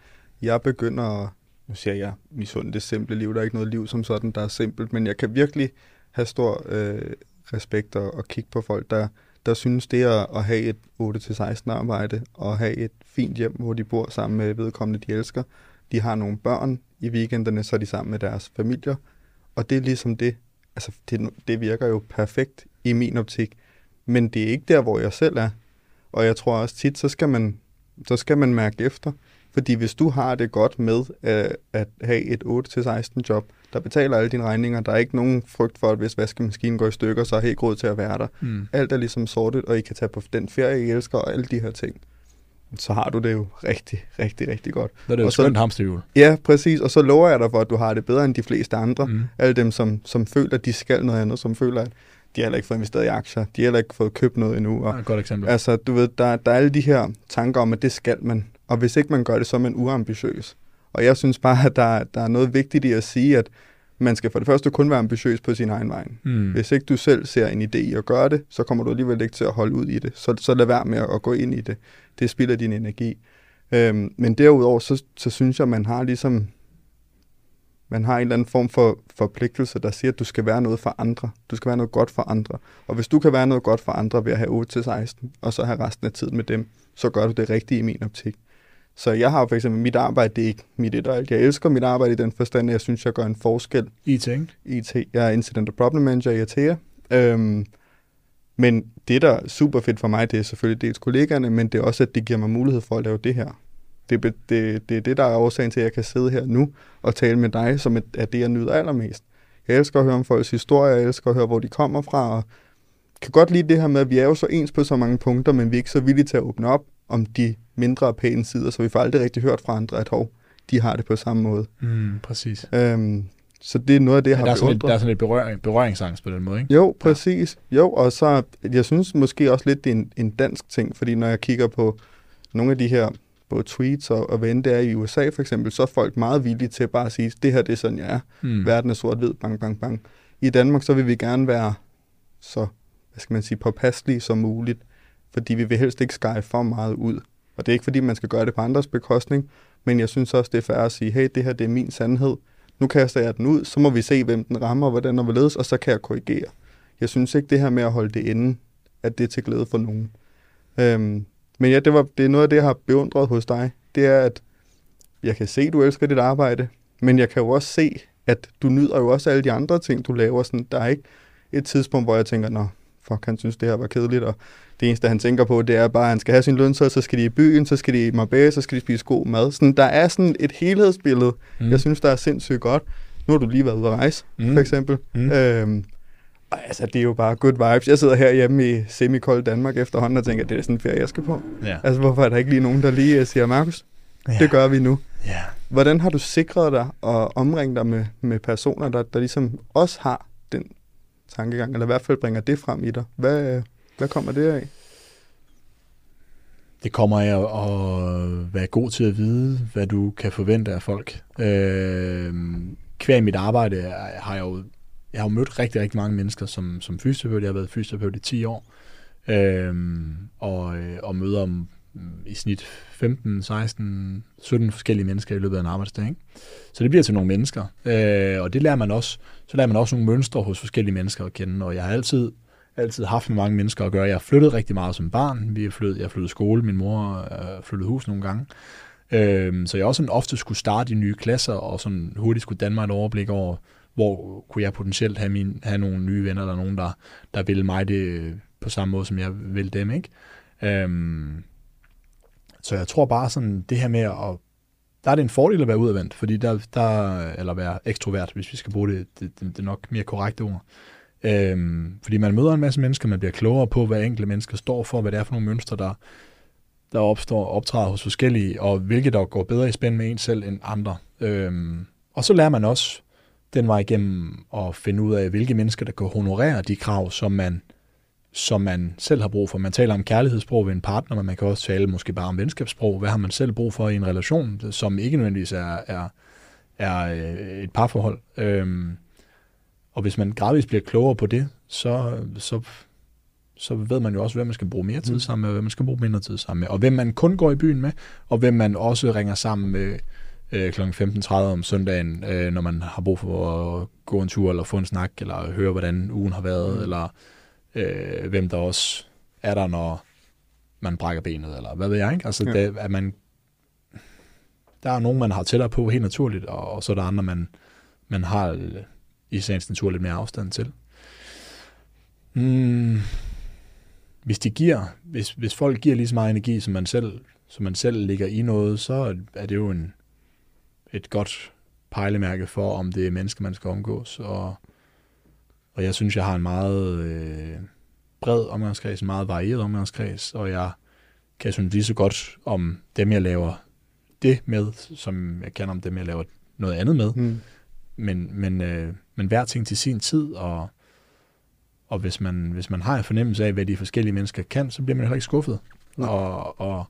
jeg begynder at, nu siger jeg, misunde det simple liv. Der er ikke noget liv som sådan, der er simpelt, men jeg kan virkelig have stor øh, respekt og, og kigge på folk, der, der synes det at, at have et 8-16 arbejde og have et fint hjem, hvor de bor sammen med vedkommende, de elsker. De har nogle børn, i weekenderne, så er de sammen med deres familier. Og det er ligesom det. Altså, det, det virker jo perfekt i min optik. Men det er ikke der, hvor jeg selv er. Og jeg tror også tit, så skal man, så skal man mærke efter. Fordi hvis du har det godt med at, at have et 8-16 job, der betaler alle dine regninger, der er ikke nogen frygt for, at hvis vaskemaskinen går i stykker, så I ikke råd til at være der. Mm. Alt er ligesom sortet, og I kan tage på den ferie, I elsker, og alle de her ting så har du det jo rigtig, rigtig, rigtig godt. Så er det jo og skønt hamsterhjul. Ja, præcis. Og så lover jeg dig for, at du har det bedre end de fleste andre. Mm. Alle dem, som, som føler, at de skal noget andet, som føler, at de har heller ikke fået investeret i aktier, de har heller ikke fået købt noget endnu. Og, ja, godt eksempel. Altså, du ved, der, der er alle de her tanker om, at det skal man. Og hvis ikke man gør det, så er man uambitiøs. Og jeg synes bare, at der, der er noget vigtigt i at sige, at man skal for det første kun være ambitiøs på sin egen vej. Mm. Hvis ikke du selv ser en idé i at gøre det, så kommer du alligevel ikke til at holde ud i det. Så, så lad være med at gå ind i det. Det spilder din energi. Øhm, men derudover, så, så synes jeg, man har ligesom man har en eller anden form for forpligtelse, der siger, at du skal være noget for andre. Du skal være noget godt for andre. Og hvis du kan være noget godt for andre ved at have 8-16, og så have resten af tiden med dem, så gør du det rigtige i min optik. Så jeg har for eksempel, mit arbejde, det er ikke mit et og alt. Jeg elsker mit arbejde i den forstand, at jeg synes, jeg gør en forskel. IT, ikke? IT. Jeg er Incident and Problem Manager i ATEA. Øhm, men det, der er super fedt for mig, det er selvfølgelig dels kollegaerne, men det er også, at det giver mig mulighed for at lave det her. Det, det, det er det, der er årsagen til, at jeg kan sidde her nu og tale med dig, som er det, jeg nyder allermest. Jeg elsker at høre om folks historier, jeg elsker at høre, hvor de kommer fra, og kan godt lide det her med, at vi er jo så ens på så mange punkter, men vi er ikke så villige til at åbne op om de mindre pæne sider, så vi får aldrig rigtig hørt fra andre, at hov, de har det på samme måde. Mm, præcis. Øhm, så det er noget af det, jeg har der er sådan lidt, Der er sådan lidt berøring, berøringsangst på den måde, ikke? Jo, præcis. Ja. Jo, og så, jeg synes måske også lidt, det er en, en dansk ting, fordi når jeg kigger på nogle af de her både tweets og, og hvad end det er i USA for eksempel, så er folk meget villige til bare at sige, det her det er sådan, jeg er. Mm. Verden er sort-hvid, bang, bang, bang. I Danmark, så vil vi gerne være så, hvad skal man sige, påpasselige som muligt, fordi vi vil helst ikke skære for meget ud. Og det er ikke, fordi man skal gøre det på andres bekostning, men jeg synes også, det er fair at sige, hey, det her det er min sandhed. Nu kaster jeg den ud, så må vi se, hvem den rammer, hvordan og hvorledes, og så kan jeg korrigere. Jeg synes ikke, det her med at holde det inde, at det er til glæde for nogen. Øhm, men ja, det, var, det er noget af det, jeg har beundret hos dig. Det er, at jeg kan se, at du elsker dit arbejde, men jeg kan jo også se, at du nyder jo også alle de andre ting, du laver. Sådan, der er ikke et tidspunkt, hvor jeg tænker, nå, fuck, han synes, det her var kedeligt, og det eneste, han tænker på, det er bare, at han skal have sin løn, så, så skal de i byen, så skal de i Marbella, så skal de spise god mad. Sådan, der er sådan et helhedsbillede, mm. jeg synes, der er sindssygt godt. Nu har du lige været ude at rejse, mm. for eksempel. Mm. Øhm, og altså, det er jo bare good vibes. Jeg sidder her hjemme i semikold Danmark efterhånden og tænker, det er sådan en ferie, jeg skal på. Ja. Altså, hvorfor er der ikke lige nogen, der lige øh, siger, Markus, ja. det gør vi nu. Ja. Hvordan har du sikret dig og omringet dig med, med personer, der, der ligesom også har den tankegang, eller i hvert fald bringer det frem i dig? Hvad, hvad kommer det af? Det kommer af at være god til at vide, hvad du kan forvente af folk. Øh, hver i mit arbejde har jeg jo jeg har jo mødt rigtig, rigtig mange mennesker som, som fysioterapeut. Jeg har været fysioterapeut i 10 år. Øhm, og, øh, og møder om mm, i snit 15, 16, 17 forskellige mennesker i løbet af en arbejdsdag. Ikke? Så det bliver til nogle mennesker, øh, og det lærer man også. Så lærer man også nogle mønstre hos forskellige mennesker at kende, og jeg har altid, altid haft med mange mennesker at gøre. Jeg har flyttet rigtig meget som barn. Vi er flyttet, jeg har flyttet skole, min mor øh, har flyttet hus nogle gange. Øh, så jeg også sådan ofte skulle starte i nye klasser, og sådan hurtigt skulle danne mig et overblik over, hvor kunne jeg potentielt have, min, have nogle nye venner, eller nogen, der, der ville mig det øh, på samme måde, som jeg vil dem. Ikke? Øhm, så jeg tror bare sådan, det her med at, der er det en fordel at være udadvendt, fordi der, der eller være ekstrovert, hvis vi skal bruge det, det, det, det er nok mere korrekte ord. Øhm, fordi man møder en masse mennesker, man bliver klogere på, hvad enkelte mennesker står for, hvad det er for nogle mønstre, der, der opstår, optræder hos forskellige, og hvilket der går bedre i spænd med en selv end andre. Øhm, og så lærer man også den vej igennem at finde ud af, hvilke mennesker, der kan honorere de krav, som man som man selv har brug for. Man taler om kærlighedssprog ved en partner, men man kan også tale måske bare om venskabssprog. Hvad har man selv brug for i en relation, som ikke nødvendigvis er, er, er øh, et parforhold? Øhm, og hvis man gradvist bliver klogere på det, så, så, så ved man jo også, hvem man skal bruge mere tid mm. sammen med, og hvem man skal bruge mindre tid sammen med, og hvem man kun går i byen med, og hvem man også ringer sammen med øh, kl. 15.30 om søndagen, øh, når man har brug for at gå en tur, eller få en snak, eller høre, hvordan ugen har været, mm. eller øh, hvem der også er der, når man brækker benet, eller hvad ved jeg, ikke? Altså, ja. det, at man, der er nogen, man har tættere på helt naturligt, og, og så er der andre, man, man har i sagens natur lidt mere afstand til. Mm, hvis de giver, hvis, hvis folk giver lige så meget energi, som man selv, som man selv ligger i noget, så er det jo en, et godt pejlemærke for, om det er mennesker, man skal omgås. Og og jeg synes, jeg har en meget øh, bred omgangskreds, en meget varieret omgangskreds, og jeg kan synes lige så godt om dem, jeg laver det med, som jeg kan om dem, jeg laver noget andet med. Mm. Men, men, øh, men hver ting til sin tid, og, og hvis, man, hvis man har en fornemmelse af, hvad de forskellige mennesker kan, så bliver man heller ikke skuffet. Mm. Og, og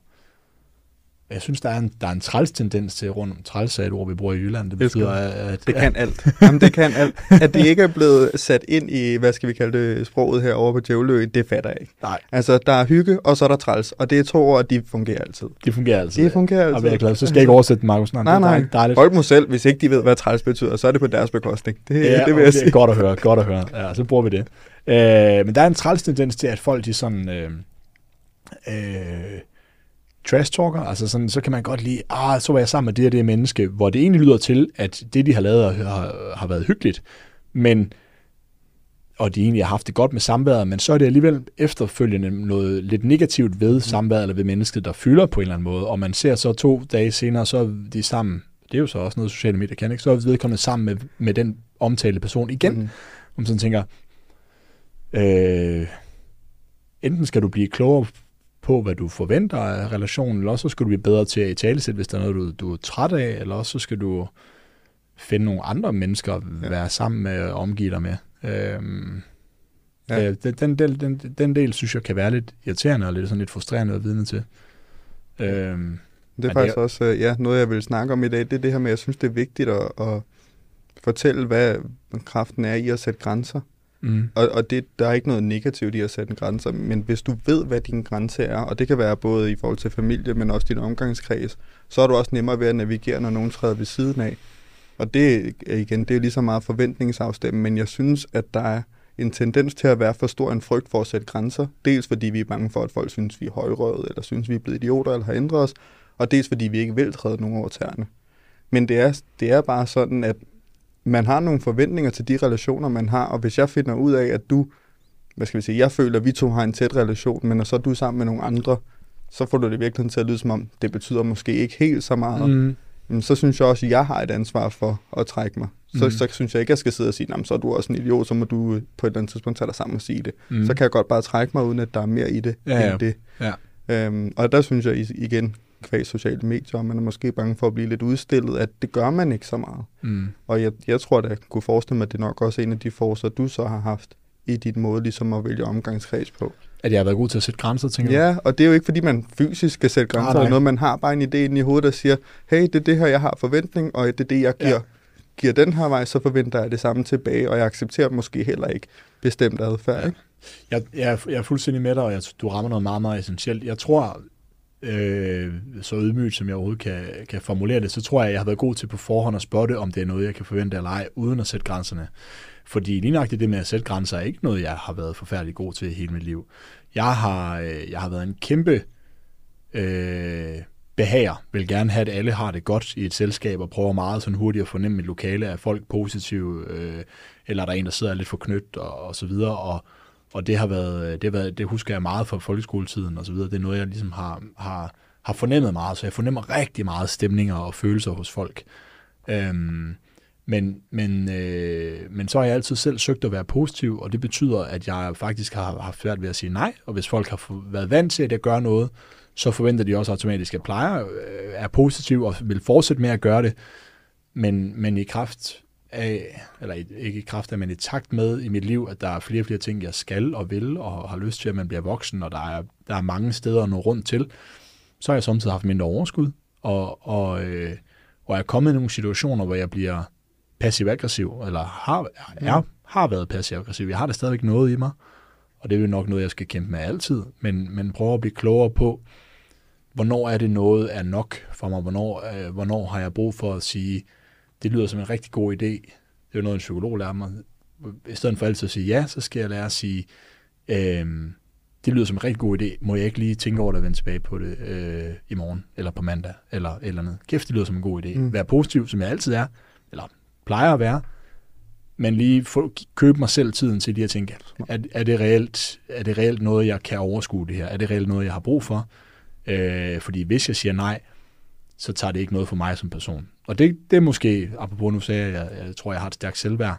jeg synes, der er en, der er en træls tendens til rundt om træls et ord, vi bruger i Jylland. Det betyder, at... Det kan alt. Jamen, det kan alt. At det ikke er blevet sat ind i, hvad skal vi kalde det, sproget herovre på Djævlø, det fatter jeg ikke. Nej. Altså, der er hygge, og så er der træls. Og det er to ord, de fungerer altid. De fungerer altid. De fungerer altid. Og jeg glad. Så skal jeg ikke oversætte Markus. Nej, nej. nej. Dejligt. Folk må selv, hvis ikke de ved, hvad træls betyder, så er det på deres bekostning. Det, ja, det vil jeg sige. Godt at høre, godt at høre. Ja, så bruger vi det. Øh, men der er en træls tendens til, at folk de sådan... Øh, øh, trash talker, altså sådan, så kan man godt lide, ah, så var jeg sammen med det og det menneske, hvor det egentlig lyder til, at det, de har lavet, har, har været hyggeligt, men og de egentlig har haft det godt med samværet, men så er det alligevel efterfølgende noget lidt negativt ved mm. samværet eller ved mennesket, der fylder på en eller anden måde, og man ser så to dage senere, så er de sammen, det er jo så også noget sociale medier kan, ikke? så er vedkommende sammen med, med den omtalte person igen, mm. og man sådan tænker, øh, enten skal du blive klogere på, hvad du forventer af relationen, eller også så skal du blive bedre til at tale hvis der er noget, du, du er træt af, eller også så skal du finde nogle andre mennesker at ja. være sammen med og omgive dig med. Øhm, ja. den, den, del, den, den del synes jeg kan være lidt irriterende og lidt, sådan lidt frustrerende at vidne til. Øhm, det er faktisk det er, også øh, ja, noget, jeg vil snakke om i dag. Det er det her med, at jeg synes, det er vigtigt at, at fortælle, hvad kraften er i at sætte grænser. Mm. Og, og det, der er ikke noget negativt i at sætte en grænse, men hvis du ved, hvad din grænse er, og det kan være både i forhold til familie, men også din omgangskreds, så er du også nemmere ved at navigere, når nogen træder ved siden af. Og det igen, det er lige så meget forventningsafstemning, men jeg synes, at der er en tendens til at være for stor en frygt for at sætte grænser. Dels fordi vi er bange for, at folk synes, vi er højrøde, eller synes, vi er blevet idioter, eller har ændret os, og dels fordi vi ikke vil træde nogen over tæerne. Men det er, det er bare sådan, at man har nogle forventninger til de relationer, man har, og hvis jeg finder ud af, at du, hvad skal vi sige, jeg føler, at vi to har en tæt relation, men når så er du sammen med nogle andre, så får du det virkelig til at lyde som om, det betyder måske ikke helt så meget. Mm. Men så synes jeg også, at jeg har et ansvar for at trække mig. Så, mm. så synes jeg ikke, at jeg skal sidde og sige, så er du også en idiot, så må du på et eller andet tidspunkt tage dig sammen og sige det. Mm. Så kan jeg godt bare trække mig, uden at der er mere i det ja, end ja. det. Ja. Øhm, og der synes jeg igen, kvæg sociale medier, og man er måske bange for at blive lidt udstillet, at det gør man ikke så meget. Mm. Og jeg, jeg tror, at jeg kunne forestille mig, at det er nok også en af de forser, du så har haft i dit måde ligesom at vælge omgangskreds på. At jeg har været god til at sætte grænser, tænker Ja, og det er jo ikke, fordi man fysisk skal sætte grænser, ah, eller noget, man har bare en idé inde i hovedet, der siger, hey, det er det her, jeg har forventning, og det er det, jeg giver. Ja. giver den her vej, så forventer jeg det samme tilbage, og jeg accepterer måske heller ikke bestemt adfærd. Ja. Ikke? Jeg, jeg, er, jeg er fuldstændig med dig, og jeg, du rammer noget meget, meget essentielt. Jeg tror, øh, så ydmygt som jeg overhovedet kan, kan formulere det, så tror jeg, at jeg har været god til på forhånd at spotte, om det er noget, jeg kan forvente eller ej, uden at sætte grænserne. Fordi lige nøjagtigt det med at sætte grænser er ikke noget, jeg har været forfærdelig god til hele mit liv. Jeg har, øh, jeg har været en kæmpe øh, behager, vil gerne have, at alle har det godt i et selskab, og prøver meget sådan hurtigt at fornemme et lokale, er folk positive, øh, eller er der en, der sidder lidt for knyt, og, og så videre, og, og det har været, øh, det, har været, det husker jeg meget fra folkeskoletiden, og så videre, det er noget, jeg ligesom har, har, har fornemmet meget, så jeg fornemmer rigtig meget stemninger og følelser hos folk. Øhm, men, men, øh, men så har jeg altid selv søgt at være positiv, og det betyder, at jeg faktisk har haft svært ved at sige nej, og hvis folk har været vant til, at jeg gør noget, så forventer de også automatisk, at plejer, øh, er positiv og vil fortsætte med at gøre det. Men, men i kraft af, eller ikke i kraft af, men i takt med i mit liv, at der er flere og flere ting, jeg skal og vil, og har lyst til, at man bliver voksen, og der er, der er mange steder at nå rundt til, så har jeg samtidig haft mindre overskud, og, og, øh, og jeg er kommet i nogle situationer, hvor jeg bliver passiv-aggressiv, eller har, er, har været passiv-aggressiv. Jeg har det stadigvæk noget i mig, og det er jo nok noget, jeg skal kæmpe med altid, men, men prøve at blive klogere på, hvornår er det noget er nok for mig, hvornår, øh, hvornår har jeg brug for at sige, det lyder som en rigtig god idé. Det er jo noget, en psykolog lærer mig. I stedet for altid at sige ja, så skal jeg lære at sige, øh, det lyder som en rigtig god idé. Må jeg ikke lige tænke over det og vende tilbage på det øh, i morgen, eller på mandag, eller eller andet. Kæft, det lyder som en god idé. Mm. Vær positiv, som jeg altid er, eller plejer at være, men lige få, købe mig selv tiden til lige at tænke, er, er, det reelt, er det reelt noget, jeg kan overskue det her? Er det reelt noget, jeg har brug for? Øh, fordi hvis jeg siger nej, så tager det ikke noget for mig som person. Og det, det er måske, apropos nu sagde jeg, jeg, jeg tror, jeg har et stærkt selvværd,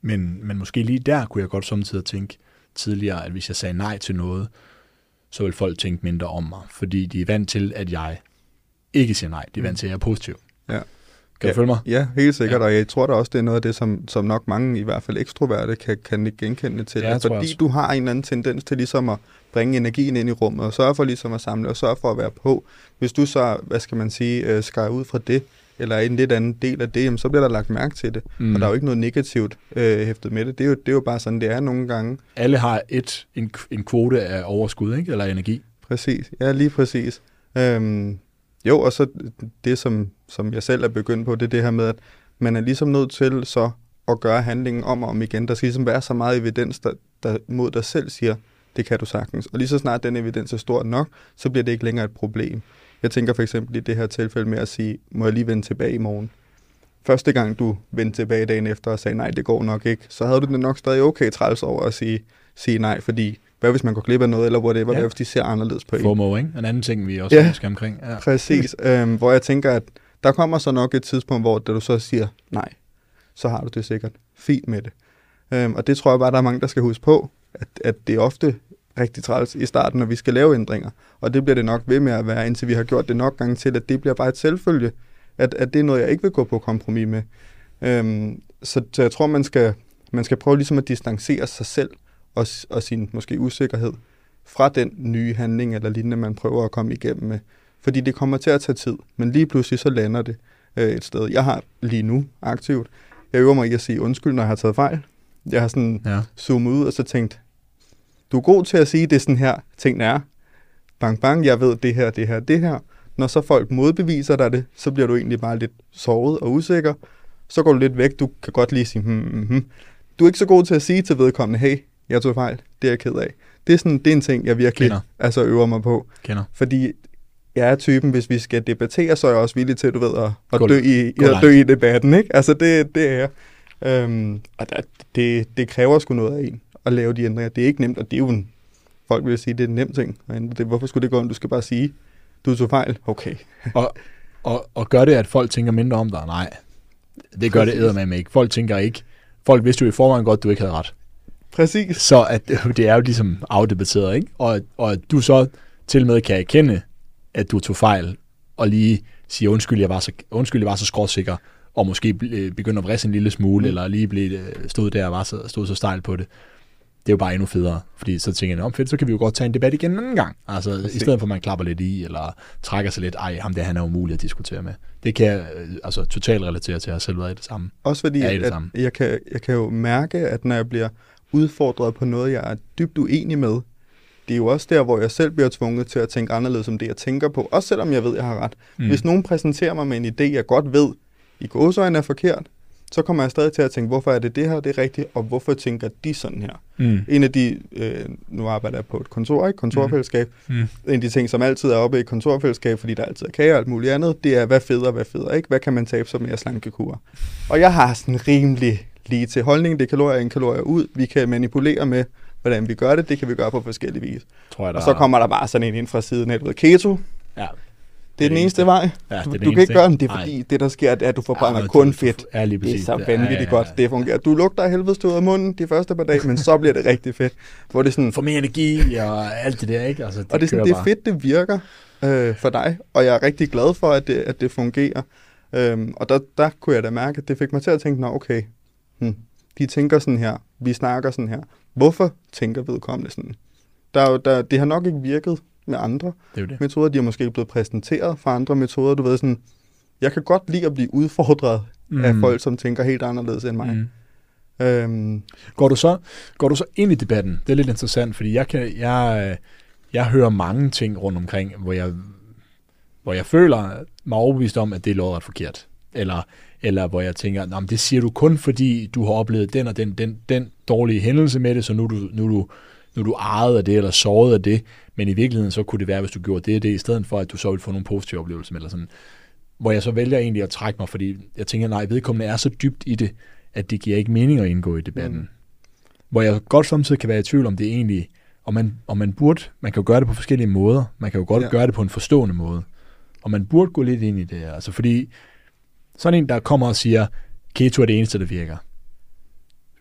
men, men måske lige der kunne jeg godt samtidig tænke tidligere, at hvis jeg sagde nej til noget, så vil folk tænke mindre om mig, fordi de er vant til, at jeg ikke siger nej. De er vant til, at jeg er positiv. Ja. Kan ja, du følge mig? Ja, helt sikkert, ja. og jeg tror da også, det er noget af det, som, som nok mange, i hvert fald ekstroverte, kan, kan genkende til. Ja, fordi du har en eller anden tendens til ligesom at bringe energien ind i rummet, og sørge for ligesom at samle, og sørge for at være på. Hvis du så, hvad skal man sige, øh, skærer ud fra det, eller en lidt anden del af det, jamen, så bliver der lagt mærke til det. Mm. Og der er jo ikke noget negativt øh, hæftet med det. Det er, jo, det er jo bare sådan, det er nogle gange. Alle har et, en, en kvote af overskud, ikke? eller energi. Præcis, ja, lige præcis. Øhm, jo, og så det, som, som jeg selv er begyndt på, det er det her med, at man er ligesom nødt til så at gøre handlingen om og om igen. Der skal ligesom være så meget evidens, der, der mod dig selv siger, det kan du sagtens. Og lige så snart den evidens er stor nok, så bliver det ikke længere et problem. Jeg tænker for eksempel i det her tilfælde med at sige, må jeg lige vende tilbage i morgen? Første gang du vendte tilbage dagen efter og sagde, nej, det går nok ikke, så havde du det nok stadig okay træls over at sige, sige nej, fordi hvad hvis man går glip af noget, eller whatever, ja. hvad hvis de ser anderledes på en. FOMO, ikke? En anden ting, vi også ja, skal omkring. Ja, præcis. øhm, hvor jeg tænker, at der kommer så nok et tidspunkt, hvor da du så siger nej, så har du det sikkert fint med det. Øhm, og det tror jeg bare, der er mange, der skal huske på, at, at det ofte rigtig træls i starten, når vi skal lave ændringer. Og det bliver det nok ved med at være, indtil vi har gjort det nok gange til, at det bliver bare et selvfølge, at, at det er noget, jeg ikke vil gå på kompromis med. Øhm, så, så jeg tror, man skal, man skal prøve ligesom at distancere sig selv og, og sin måske usikkerhed fra den nye handling eller lignende, man prøver at komme igennem med. Fordi det kommer til at tage tid, men lige pludselig så lander det øh, et sted. Jeg har lige nu aktivt, jeg øver mig i at sige undskyld, når jeg har taget fejl. Jeg har sådan ja. zoomet ud og så tænkt, du er god til at sige, det er sådan her, tingene er. Bang, bang, jeg ved det her, det her, det her. Når så folk modbeviser dig det, så bliver du egentlig bare lidt såret og usikker. Så går du lidt væk, du kan godt lige sige, hmm, hmm, hmm. Du er ikke så god til at sige til vedkommende, hey, jeg tog fejl, det er jeg ked af. Det er, sådan, det er en ting, jeg virkelig Kender. altså, øver mig på. Kender. Fordi jeg er typen, hvis vi skal debattere, så er jeg også villig til, du ved, at, at, dø, i, at dø i debatten. Ikke? Altså, det, det er jeg. Øhm, og det, det kræver sgu noget af en at lave de ændringer. Det er ikke nemt, og det er jo en, folk vil sige, det er en nem ting. Det, hvorfor skulle det gå om? Du skal bare sige, du tog fejl. Okay. og, og, og gør det, at folk tænker mindre om dig? Nej, det gør Præcis. det med ikke. Folk tænker ikke. Folk vidste jo i forvejen godt, du ikke havde ret. Præcis. Så at, det er jo ligesom afdebatteret, ikke? Og, og at du så til med kan erkende, at du tog fejl, og lige sige, undskyld, jeg var så, undskyld, jeg var så skråsikker, og måske begynde at vrisse en lille smule, mm. eller lige blive, øh, stod der og var så, stod så stejl på det det er jo bare endnu federe. Fordi så tænker jeg, om fedt, så kan vi jo godt tage en debat igen en anden gang. Altså, Præcis. i stedet for, at man klapper lidt i, eller trækker sig lidt, ej, ham der, han er umulig at diskutere med. Det kan jeg øh, altså, totalt relatere til, at jeg selv været i det samme. Også fordi, I det at samme? jeg, kan, jeg kan jo mærke, at når jeg bliver udfordret på noget, jeg er dybt uenig med, det er jo også der, hvor jeg selv bliver tvunget til at tænke anderledes om det, jeg tænker på. Også selvom jeg ved, jeg har ret. Mm. Hvis nogen præsenterer mig med en idé, jeg godt ved, i gåsøjne er forkert, så kommer jeg stadig til at tænke, hvorfor er det det her, det er rigtigt, og hvorfor tænker de sådan her? Mm. En af de, øh, nu arbejder jeg på et kontor, ikke? kontorfællesskab, Mm. en af de ting, som altid er oppe i et kontorfællesskab, fordi der altid er kage og alt muligt andet, det er, hvad federe, hvad federe, ikke? Hvad kan man tabe sig med at slankekur? Og jeg har sådan rimelig lige til holdning, det er kalorier ind, kalorier ud. Vi kan manipulere med, hvordan vi gør det, det kan vi gøre på forskellige vis. Tror jeg, Og så kommer der bare sådan en ind fra siden ved, keto, Ja, det er den eneste vej. Ja, det er Du, du kan eneste, ikke gøre det er fordi, det der sker, er, at du forbrænder Ja, kun fedt. Ja, lige Det er så vanvittigt ja, ja, godt, det fungerer. Du lugter af helvedes ud af munden de første par dage, men så bliver det rigtig fedt. Hvor det sådan, Få mere energi og alt det der, ikke? Altså, det og det er, sådan, det er fedt, det virker øh, for dig, og jeg er rigtig glad for, at det, at det fungerer. Øhm, og der, der kunne jeg da mærke, at det fik mig til at tænke, nå okay, hmm, de tænker sådan her, vi snakker sådan her. Hvorfor tænker vedkommende sådan? Der er der, det har nok ikke virket med andre Det det. metoder, de er måske blevet præsenteret for andre metoder. Du ved sådan, jeg kan godt lide at blive udfordret mm. af folk, som tænker helt anderledes end mig. Mm. Øhm, Går du, så, går du så ind i debatten? Det er lidt interessant, fordi jeg, kan, jeg, jeg hører mange ting rundt omkring, hvor jeg, hvor jeg føler mig overbevist om, at det er lodret forkert. Eller, eller hvor jeg tænker, "Nå, men det siger du kun, fordi du har oplevet den og den, den, den dårlige hændelse med det, så nu er du, nu du, nu er du ejet af det, eller såret af det. Men i virkeligheden, så kunne det være, hvis du gjorde det og det, i stedet for, at du så ville få nogle positive oplevelser. Eller sådan. Hvor jeg så vælger egentlig at trække mig, fordi jeg tænker, nej, vedkommende er så dybt i det, at det giver ikke mening at indgå i debatten. Mm. Hvor jeg godt samtidig kan være i tvivl om det egentlig, og man, og man burde, man kan jo gøre det på forskellige måder. Man kan jo godt Ja. ja. gøre det på en forstående måde. Og man burde gå lidt ind i det her. Altså fordi, sådan en, der kommer og siger, keto er det eneste, der virker.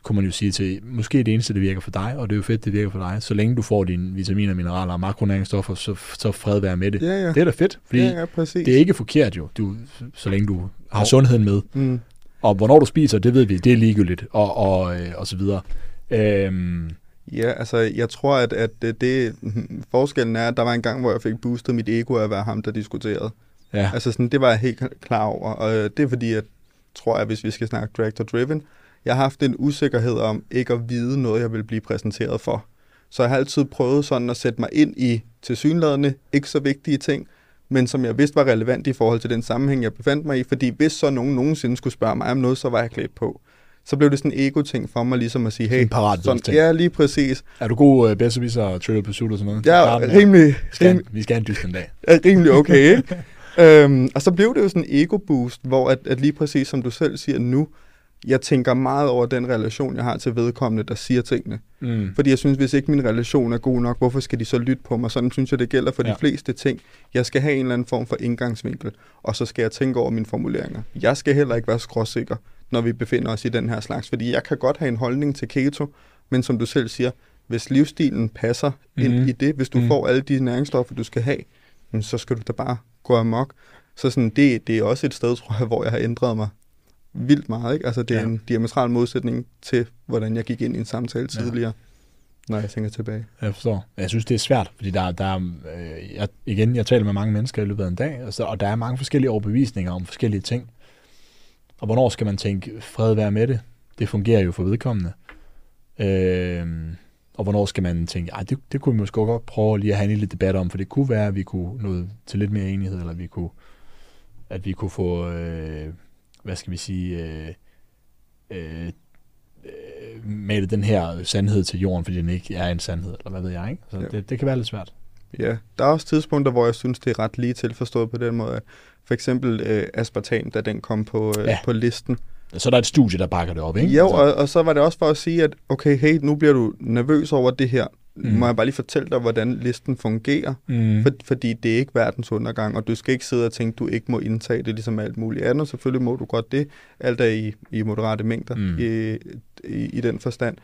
Kunne man jo sige til, måske det eneste, der virker for dig, og det er jo fedt, det virker for dig. Så længe du får dine vitaminer, mineraler og makronæringsstoffer, så, så fred være med det. ja, ja. Det er da fedt, fordi ja, ja, præcis. det er ikke forkert jo, du, så længe du har sundheden med. Mm. Og hvornår du spiser, det ved vi, det er ligegyldigt, og, og, øh, og så videre. Øhm, Ja, altså jeg tror, at, at det, det, forskellen er, at der var en gang, hvor jeg fik boostet mit ego af at være ham, der diskuterede. ja, Altså sådan, det var jeg helt klar over, og øh, det er fordi, at tror jeg, hvis vi skal snakke director driven, jeg har haft en usikkerhed om ikke at vide noget, jeg vil blive præsenteret for. Så jeg har altid prøvet sådan at sætte mig ind i tilsyneladende ikke så vigtige ting, men som jeg vidste var relevant i forhold til den sammenhæng, jeg befandt mig i, fordi hvis så nogen nogensinde skulle spørge mig om noget, så var jeg klædt på. Så blev det sådan en ego-ting for mig, ligesom at sige, hey, parat sådan, ting. ja, lige præcis. Er du god uh, bedsteviser og Trivial Pursuit og sådan noget? Den der? rimelig, vi, skal, rimelig, vi skal have en dyst en dag. er rimelig okay, ikke? øhm, og så blev det jo sådan en ego-boost, hvor at, at lige præcis som du selv siger nu, jeg tænker meget over den relation, jeg har til vedkommende, der siger tingene. Mm. Fordi jeg synes, hvis ikke min relation er god nok, hvorfor skal de så lytte på mig? Sådan synes jeg, det gælder for ja. De fleste ting. Jeg skal have en eller anden form for indgangsvinkel, og så skal jeg tænke over mine formuleringer. Jeg skal heller ikke være skråsikker, når vi befinder os i den her slags, fordi jeg kan godt have en holdning til keto, men som du selv siger, hvis livsstilen passer mm. ind Mhm. i det, hvis du mm. Får alle de næringsstoffer, du skal have, så skal du da bare gå amok. Så sådan, det, det er også et sted, tror jeg, hvor jeg har ændret mig vildt meget. Ikke? Altså, det er ja. Ja. en diametral modsætning til, hvordan jeg gik ind i en samtale Ja. tidligere, når jeg tænker tilbage. Jeg forstår. Jeg synes, det er svært, fordi der, der er, øh, jeg, igen, jeg taler med mange mennesker i løbet af en dag, og, så, og der er mange forskellige overbevisninger om forskellige ting. Og hvornår skal man tænke, fred være med det? Det fungerer jo for vedkommende. Øh, og hvornår skal man tænke, Ej, det, det kunne vi måske godt prøve lige at have en lille debat om, for det kunne være, at vi kunne nå til lidt mere enighed, eller vi kunne, at vi kunne få, øh, hvad skal vi sige, øh, øh, øh, male den her sandhed til jorden, fordi den ikke er en sandhed, eller hvad ved jeg, ikke? Så Ja. det, det kan være lidt svært. Ja, der er også tidspunkter, hvor jeg synes, det er ret lige tilforstået på den måde, at for eksempel øh, aspartam, da den kom på, øh, ja. På listen. Så er der et studie, der bakker det op, ikke? Jo, Altså, og, og så var det også for at sige, at okay, hey, nu bliver du nervøs over det her. Mm. Må jeg bare lige fortælle dig, hvordan listen fungerer? mm, For, fordi det er ikke verdens undergang, og du skal ikke sidde og tænke, du ikke må indtage det ligesom alt muligt andet. Selvfølgelig må du godt det. Alt er i, i moderate mængder mm. I, i, i den forstand.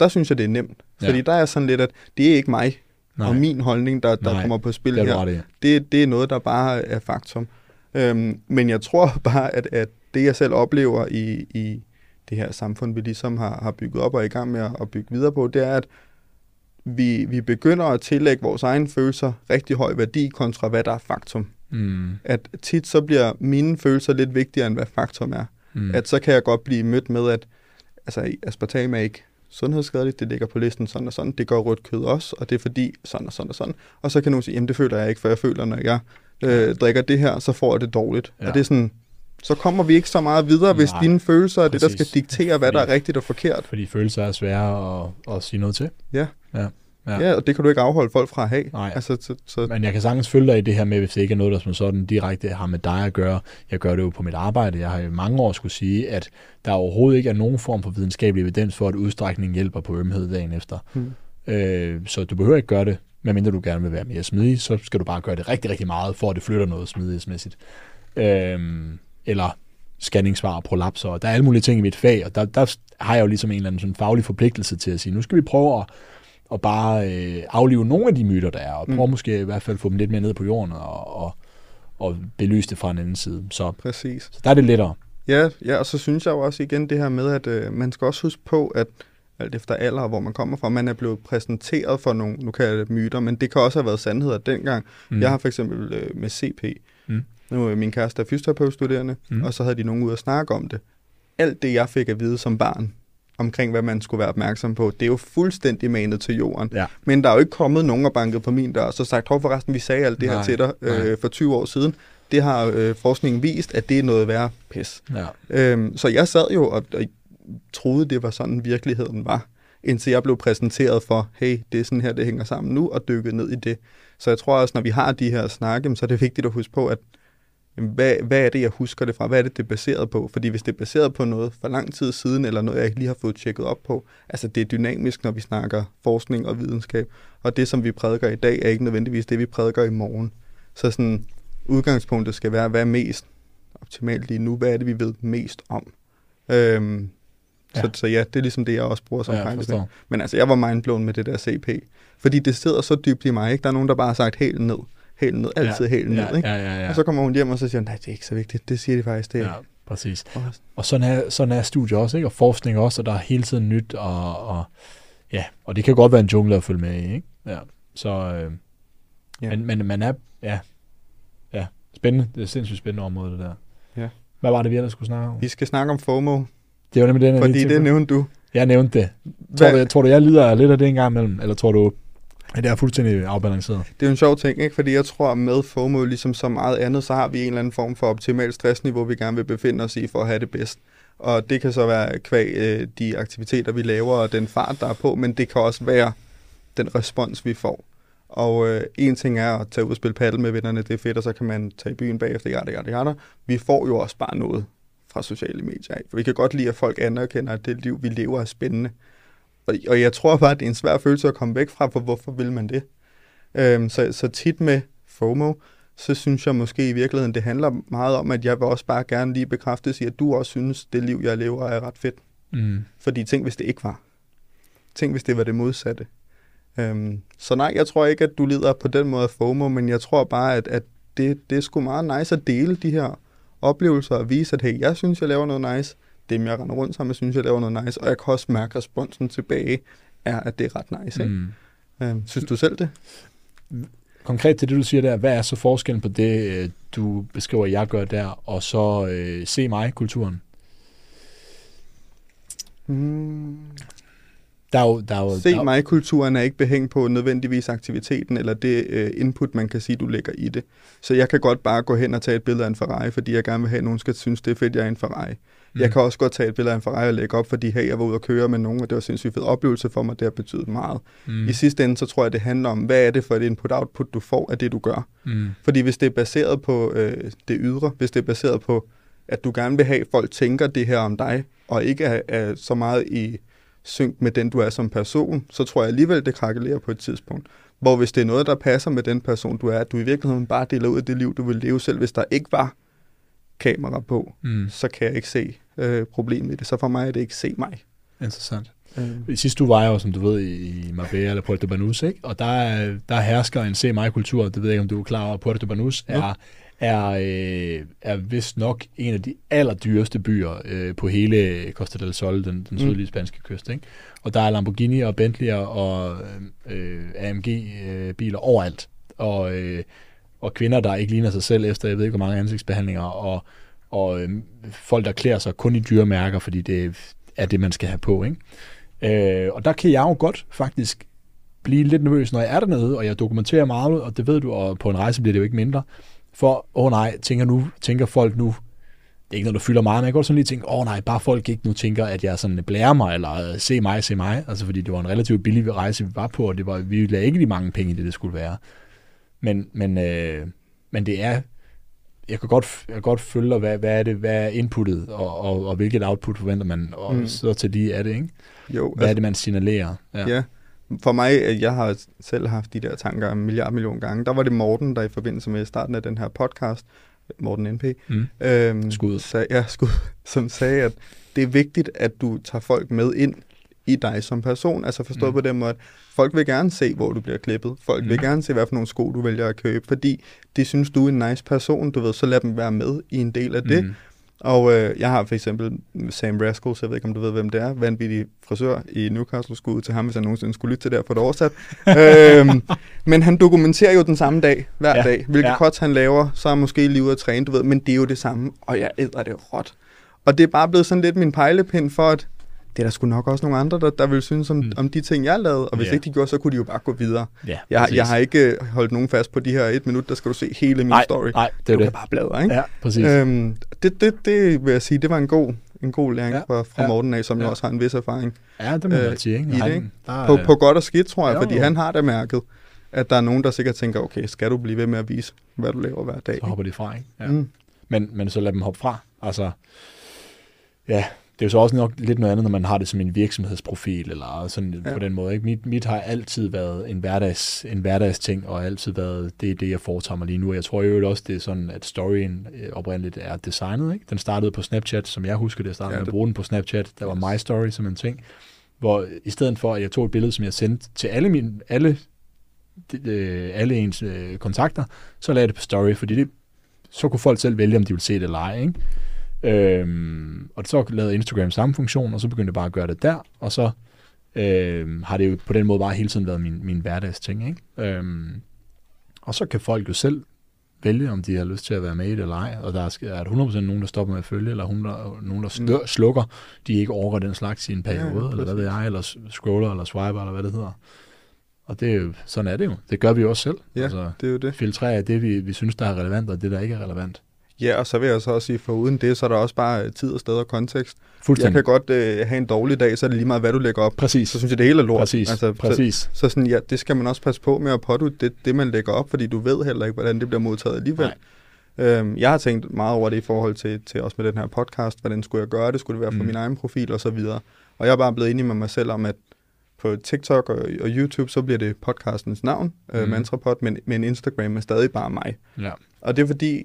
Der synes jeg, det er nemt. Ja. Fordi der er sådan lidt, at det er ikke mig nej, og min holdning, der, der Nej, kommer på spil det er her. i. det, det er noget, der bare er faktum. Øhm, men jeg tror bare, at, at det, jeg selv oplever i, i det her samfund, vi ligesom har, har bygget op og er i gang med at, at bygge videre på, det er, at vi, vi begynder at tillægge vores egne følelser rigtig høj værdi kontra hvad der er faktum. Mm. At tit så bliver mine følelser lidt vigtigere end hvad faktum er. Mm. At så kan jeg godt blive mødt med, at altså, aspartam er ikke sundhedsskadeligt, det ligger på listen sådan og sådan, det gør rødt kød også, og det er fordi sådan og sådan og sådan. Og så kan nogen sige, jamen det føler jeg ikke, for jeg føler, når jeg øh, drikker det her, så får jeg det dårligt. Ja. Og det er sådan, så kommer vi ikke så meget videre, hvis Nej, dine følelser er det, der præcis. skal diktere, hvad der er Fordi- rigtigt og forkert. Fordi følelser er svære at, at sige noget til. Ja. Ja. Ja. Ja, og det kan du ikke afholde folk fra at have. Nej. Altså, så, så, Men jeg kan sagtens følge dig i det her med, hvis det ikke er noget, der som sådan direkte har med dig at gøre. Jeg gør det jo på mit arbejde. Jeg har i mange år skulle sige, at der overhovedet ikke er nogen form for videnskabelig evidens for, at udstrækning hjælper på ømhed dagen efter. Hmm. Øh, så du behøver ikke gøre det, medmindre du gerne vil være mere smidig, så skal du bare gøre det rigtig, rigtig meget, for at det flytter noget smidighedsmæssigt. Øh, eller scanningssvar og prolapser. og Der er alle mulige ting i mit fag, og der, der har jeg jo ligesom en eller anden sådan faglig forpligtelse til at sige, nu skal vi prøve at, at bare øh, aflive nogle af de myter, der er, og prøve Mm. måske i hvert fald få dem lidt mere ned på jorden og, og, og belyse det fra en anden side. Så, præcis. så der er det lettere. Ja, ja, og så synes jeg jo også igen det her med, at øh, man skal også huske på, at alt efter alder hvor man kommer fra, man er blevet præsenteret for nogle, nu kan jeg det myter, men det kan også have været sandheder dengang. Mm. Jeg har for eksempel øh, med CP, Mm. Nu er min kæreste er fysioterapeutstuderende, Mm. og så havde de nogen ud at snakke om det. Alt det, jeg fik at vide som barn, omkring hvad man skulle være opmærksom på, det er jo fuldstændig manet til jorden. Ja. Men der er jo ikke kommet nogen og banket på min dør, og så sagt, hov forresten, vi sagde alt det Nej, her til dig nej. øh, for 20 år siden. Det har øh, forskningen vist, at det er noget værre pis. Ja. Øhm, så jeg sad jo og, og troede, det var sådan virkeligheden var, indtil jeg blev præsenteret for, hey, det er sådan her, det hænger sammen nu, og dykket ned i det. Så jeg tror også, når vi har de her snakke, så er det vigtigt at huske på, at jamen, hvad, hvad er det, jeg husker det fra? Hvad er det, det er baseret på? Fordi hvis det er baseret på noget for lang tid siden, eller noget, jeg ikke lige har fået tjekket op på, altså det er dynamisk, når vi snakker forskning og videnskab, og det, som vi prædiker i dag, er ikke nødvendigvis det, vi prædiker i morgen. Så sådan, udgangspunktet skal være, hvad er mest optimalt lige nu? Hvad er det, vi ved mest om? Øhm, Ja. Så, så ja, det er ligesom det, jeg også bruger som Ja, forstår. Men altså, jeg var mindblown med det der CP. Fordi det sidder så dybt i mig, ikke? Der er nogen, der bare har sagt helt ned. Helt ned. Altid ja, ned, ja, ikke? Ja, ja, ja. Og så kommer hun hjem, og så siger hun, nej, det er ikke så vigtigt. Det siger de faktisk, det er ja, præcis. Og sådan er, sådan er studier også, ikke? og forskning også, og der er hele tiden nyt, og, og ja, og det kan godt være en jungle at følge med i, ikke? Ja, så, øh, Ja. men, men man er, ja, ja, spændende, det er sindssygt spændende område, det der. Ja. Hvad var det, vi ellers skulle snakke om? Vi skal snakke om FOMO, Det var nemlig den, jeg fordi det nævnte du. Jeg nævnte det. Tror du, tror du, jeg lider lidt af det en gang imellem, eller tror du, Ja, det er fuldstændig afbalanceret? det er jo en sjov ting, ikke? Fordi jeg tror, med FOMO, ligesom så meget andet, så har vi en eller anden form for optimal stressniveau, vi gerne vil befinde os i for at have det bedst. Og det kan så være kvæg øh, de aktiviteter, vi laver, og den fart, der er på, men det kan også være den respons, vi får. Og øh, en ting er at tage ud og spille paddle med vennerne, det er fedt, og så kan man tage i byen bagefter, det jada, det. Vi får jo også bare noget fra sociale medier. For vi kan godt lide, at folk anerkender, at det liv, vi lever, er spændende. Og, og jeg tror bare, at det er en svær følelse at komme væk fra, for hvorfor vil man det? Øhm, så, så tit med FOMO, så synes jeg måske i virkeligheden, det handler meget om, at jeg vil også bare gerne lige bekræftes i, at du også synes, det liv, jeg lever, er ret fedt. Mm. Fordi tænk, hvis det ikke var. Tænk, hvis det var det modsatte. Øhm, så nej, jeg tror ikke, at du lider på den måde af FOMO, men jeg tror bare, at, at det, det er sgu meget nice at dele de her oplevelser og vise, at hey, jeg synes, jeg laver noget nice. Dem, jeg render rundt sammen med, synes, jeg laver noget nice. Og jeg kan også mærke, at responsen tilbage er, at det er ret nice. Ikke? Mm. Øhm, synes du selv det? Konkret til det, du siger der, hvad er så forskellen på det, øh, du beskriver, jeg gør der, og så øh, se mig-kulturen? Mm. Der er jo, der er jo, Se der, mig-kulturen er ikke behængt på nødvendigvis aktiviteten eller det øh, input, man kan sige, du lægger i det. Så jeg kan godt bare gå hen og tage et billede af en Ferrari, fordi jeg gerne vil have, at nogen skal synes, det er fedt, jeg er en Ferrari. Mm. Jeg kan også godt tage et billede af en Ferrari og lægge op, fordi hey, jeg var ude og køre med nogen, og det var sindssygt fed oplevelse for mig, det har betydet meget. Mm. I sidste ende, så tror jeg, det handler om, hvad er det for et input-output, du får af det, du gør. mm, Fordi hvis det er baseret på øh, det ydre, hvis det er baseret på, at du gerne vil have, at folk tænker det her om dig, og ikke er, er så meget i synk med den, du er som person, så tror jeg alligevel, det krakelerer på et tidspunkt. Hvor hvis det er noget, der passer med den person, du er, at du i virkeligheden bare deler ud af det liv, du vil leve selv, hvis der ikke var kamera på, mm, så kan jeg ikke se øh, problemet i det. Så for mig er det ikke se mig. interessant. Øh. I sidste uge var jo, som du ved, i Marbella eller Puerto Banús, ikke? og der, er- der hersker en se mig-kultur, det ved jeg ikke, om du er klar over, Puerto Banús Ja. er, er, øh, er vist nok en af de allerdyreste byer øh, på hele Costa del Sol, den, den sydlige spanske kyst. Ikke? Og der er Lamborghini og Bentley og øh, AMG-biler øh, overalt. Og, øh, og kvinder, der ikke ligner sig selv efter, jeg ved ikke hvor mange ansigtsbehandlinger, og, og øh, folk, der klæder sig kun i dyre mærker, fordi det er det, man skal have på. Ikke? Øh, og der kan jeg jo godt faktisk blive lidt nervøs, når jeg er dernede, og jeg dokumenterer meget, og det ved du, og på en rejse bliver det jo ikke mindre. For, åh oh nej, tænker, nu, tænker folk nu, det er ikke noget, der fylder meget, men jeg kan godt sådan lige tænke, åh oh nej, bare folk ikke nu tænker, at jeg sådan blærer mig, eller øh, se mig, se mig. Altså fordi det var en relativt billig rejse, vi var på, og det var, vi lagde ikke de mange penge det, det skulle være. Men, men, øh, men det er, jeg kan godt, jeg kan godt følge, hvad, hvad er det, hvad er inputtet, og, og, og hvilket output forventer man, og mm. så til de er det, ikke? Jo, hvad altså, er det, man signalerer? Ja. ja. For mig, jeg har selv haft de der tanker en milliard million gange. Der var det Morten, der i forbindelse med starten af den her podcast, Morten NP, mm. øhm, skud. Sag, ja, skud, som sagde, at det er vigtigt, at du tager folk med ind i dig som person. Altså forstået mm. på den måde, at folk vil gerne se, hvor du bliver klippet. Folk mm. vil gerne se, hvad for nogle sko du vælger at købe, fordi de synes, du er en nice person, du ved, så lad dem være med i en del af det. Mm. Og øh, jeg har for eksempel Sam så jeg ved ikke, om du ved, hvem det er, vanvittig frisør i Newcastle, skulle til ham, hvis jeg nogensinde skulle lytte til det for et oversat. øhm, men han dokumenterer jo den samme dag, hver ja, dag, hvilke ja. cuts han laver, så er måske lige ude at træne, du ved, men det er jo det samme, og jeg æder det råt. Og det er bare blevet sådan lidt min pejlepind for, at det er der sgu nok også nogle andre, der, der vil synes om, mm. om de ting, jeg lavede. Og hvis yeah. ikke de gjorde, så kunne de jo bare gå videre. Yeah, jeg, jeg har ikke øh, holdt nogen fast på de her et minut, der skal du se hele min nej, story. Nej, det er du det. kan bare bladre, ikke? Ja, præcis. Øhm, det, det, det vil jeg sige, det var en god, en god læring ja, fra, fra ja, Morten af, som ja. jo også har en vis erfaring. Ja, det må øh, man sige, ikke? I det, ikke? Der, på, på godt og skidt, tror jeg, jo, fordi jo. han har det mærket, at der er nogen, der sikkert tænker, okay, skal du blive ved med at vise, hvad du laver hver dag? Så hopper de fra, ikke? Ja. Mm. Men, men så lad dem hoppe fra. Altså, ja, det er jo så også nok lidt noget andet, når man har det som en virksomhedsprofil, eller sådan ja. på den måde. Ikke? Mit, mit har altid været en, hverdags, en hverdagsting, og altid været det, det, jeg foretager mig lige nu. Jeg tror jo også, det er sådan, at storyen øh, oprindeligt er designet. Ikke? Den startede på Snapchat, som jeg husker det. Jeg startede ja, det... med at bruge den på Snapchat. Der var My Story som en ting. Hvor i stedet for, at jeg tog et billede, som jeg sendte til alle, mine, alle, øh, alle ens øh, kontakter, så lagde jeg det på Story, fordi det, så kunne folk selv vælge, om de ville se det eller ej. Ikke? Øhm, og så lavede Instagram samme funktion, og så begyndte jeg bare at gøre det der, og så øhm, har det jo på den måde bare hele tiden været min, min hverdagsting. Ikke? Øhm, og så kan folk jo selv vælge, om de har lyst til at være med i det eller ej, og der er, er 100% nogen, der stopper med at følge, eller 100, nogen, der mm. slukker, de ikke overgår den slags i en periode, ja, eller hvad ved jeg, eller scroller, eller swiper, eller hvad det hedder. Og det er jo, sådan er det jo. Det gør vi jo også selv. Ja, altså, det er jo det. Filtrere det, vi, vi synes, der er relevant, og det, der ikke er relevant. Ja, og så vil jeg så også sige, for uden det, så er der også bare tid og sted og kontekst. Jeg kan godt øh, have en dårlig dag, så er det lige meget, hvad du lægger op. Præcis. Så synes jeg, det hele er lort. Præcis. Altså, Præcis. Så, så sådan, ja, det skal man også passe på med at pådute det, det, man lægger op, fordi du ved heller ikke, hvordan det bliver modtaget alligevel. Øhm, jeg har tænkt meget over det i forhold til, til også med den her podcast. Hvordan skulle jeg gøre det? Skulle det være for mm. min egen profil og så videre? Og jeg er bare blevet enig med mig selv om, at på TikTok og, og YouTube, så bliver det podcastens navn, øh, mm. øh, Mantrapod, men, men Instagram er stadig bare mig. Ja. Og det er fordi,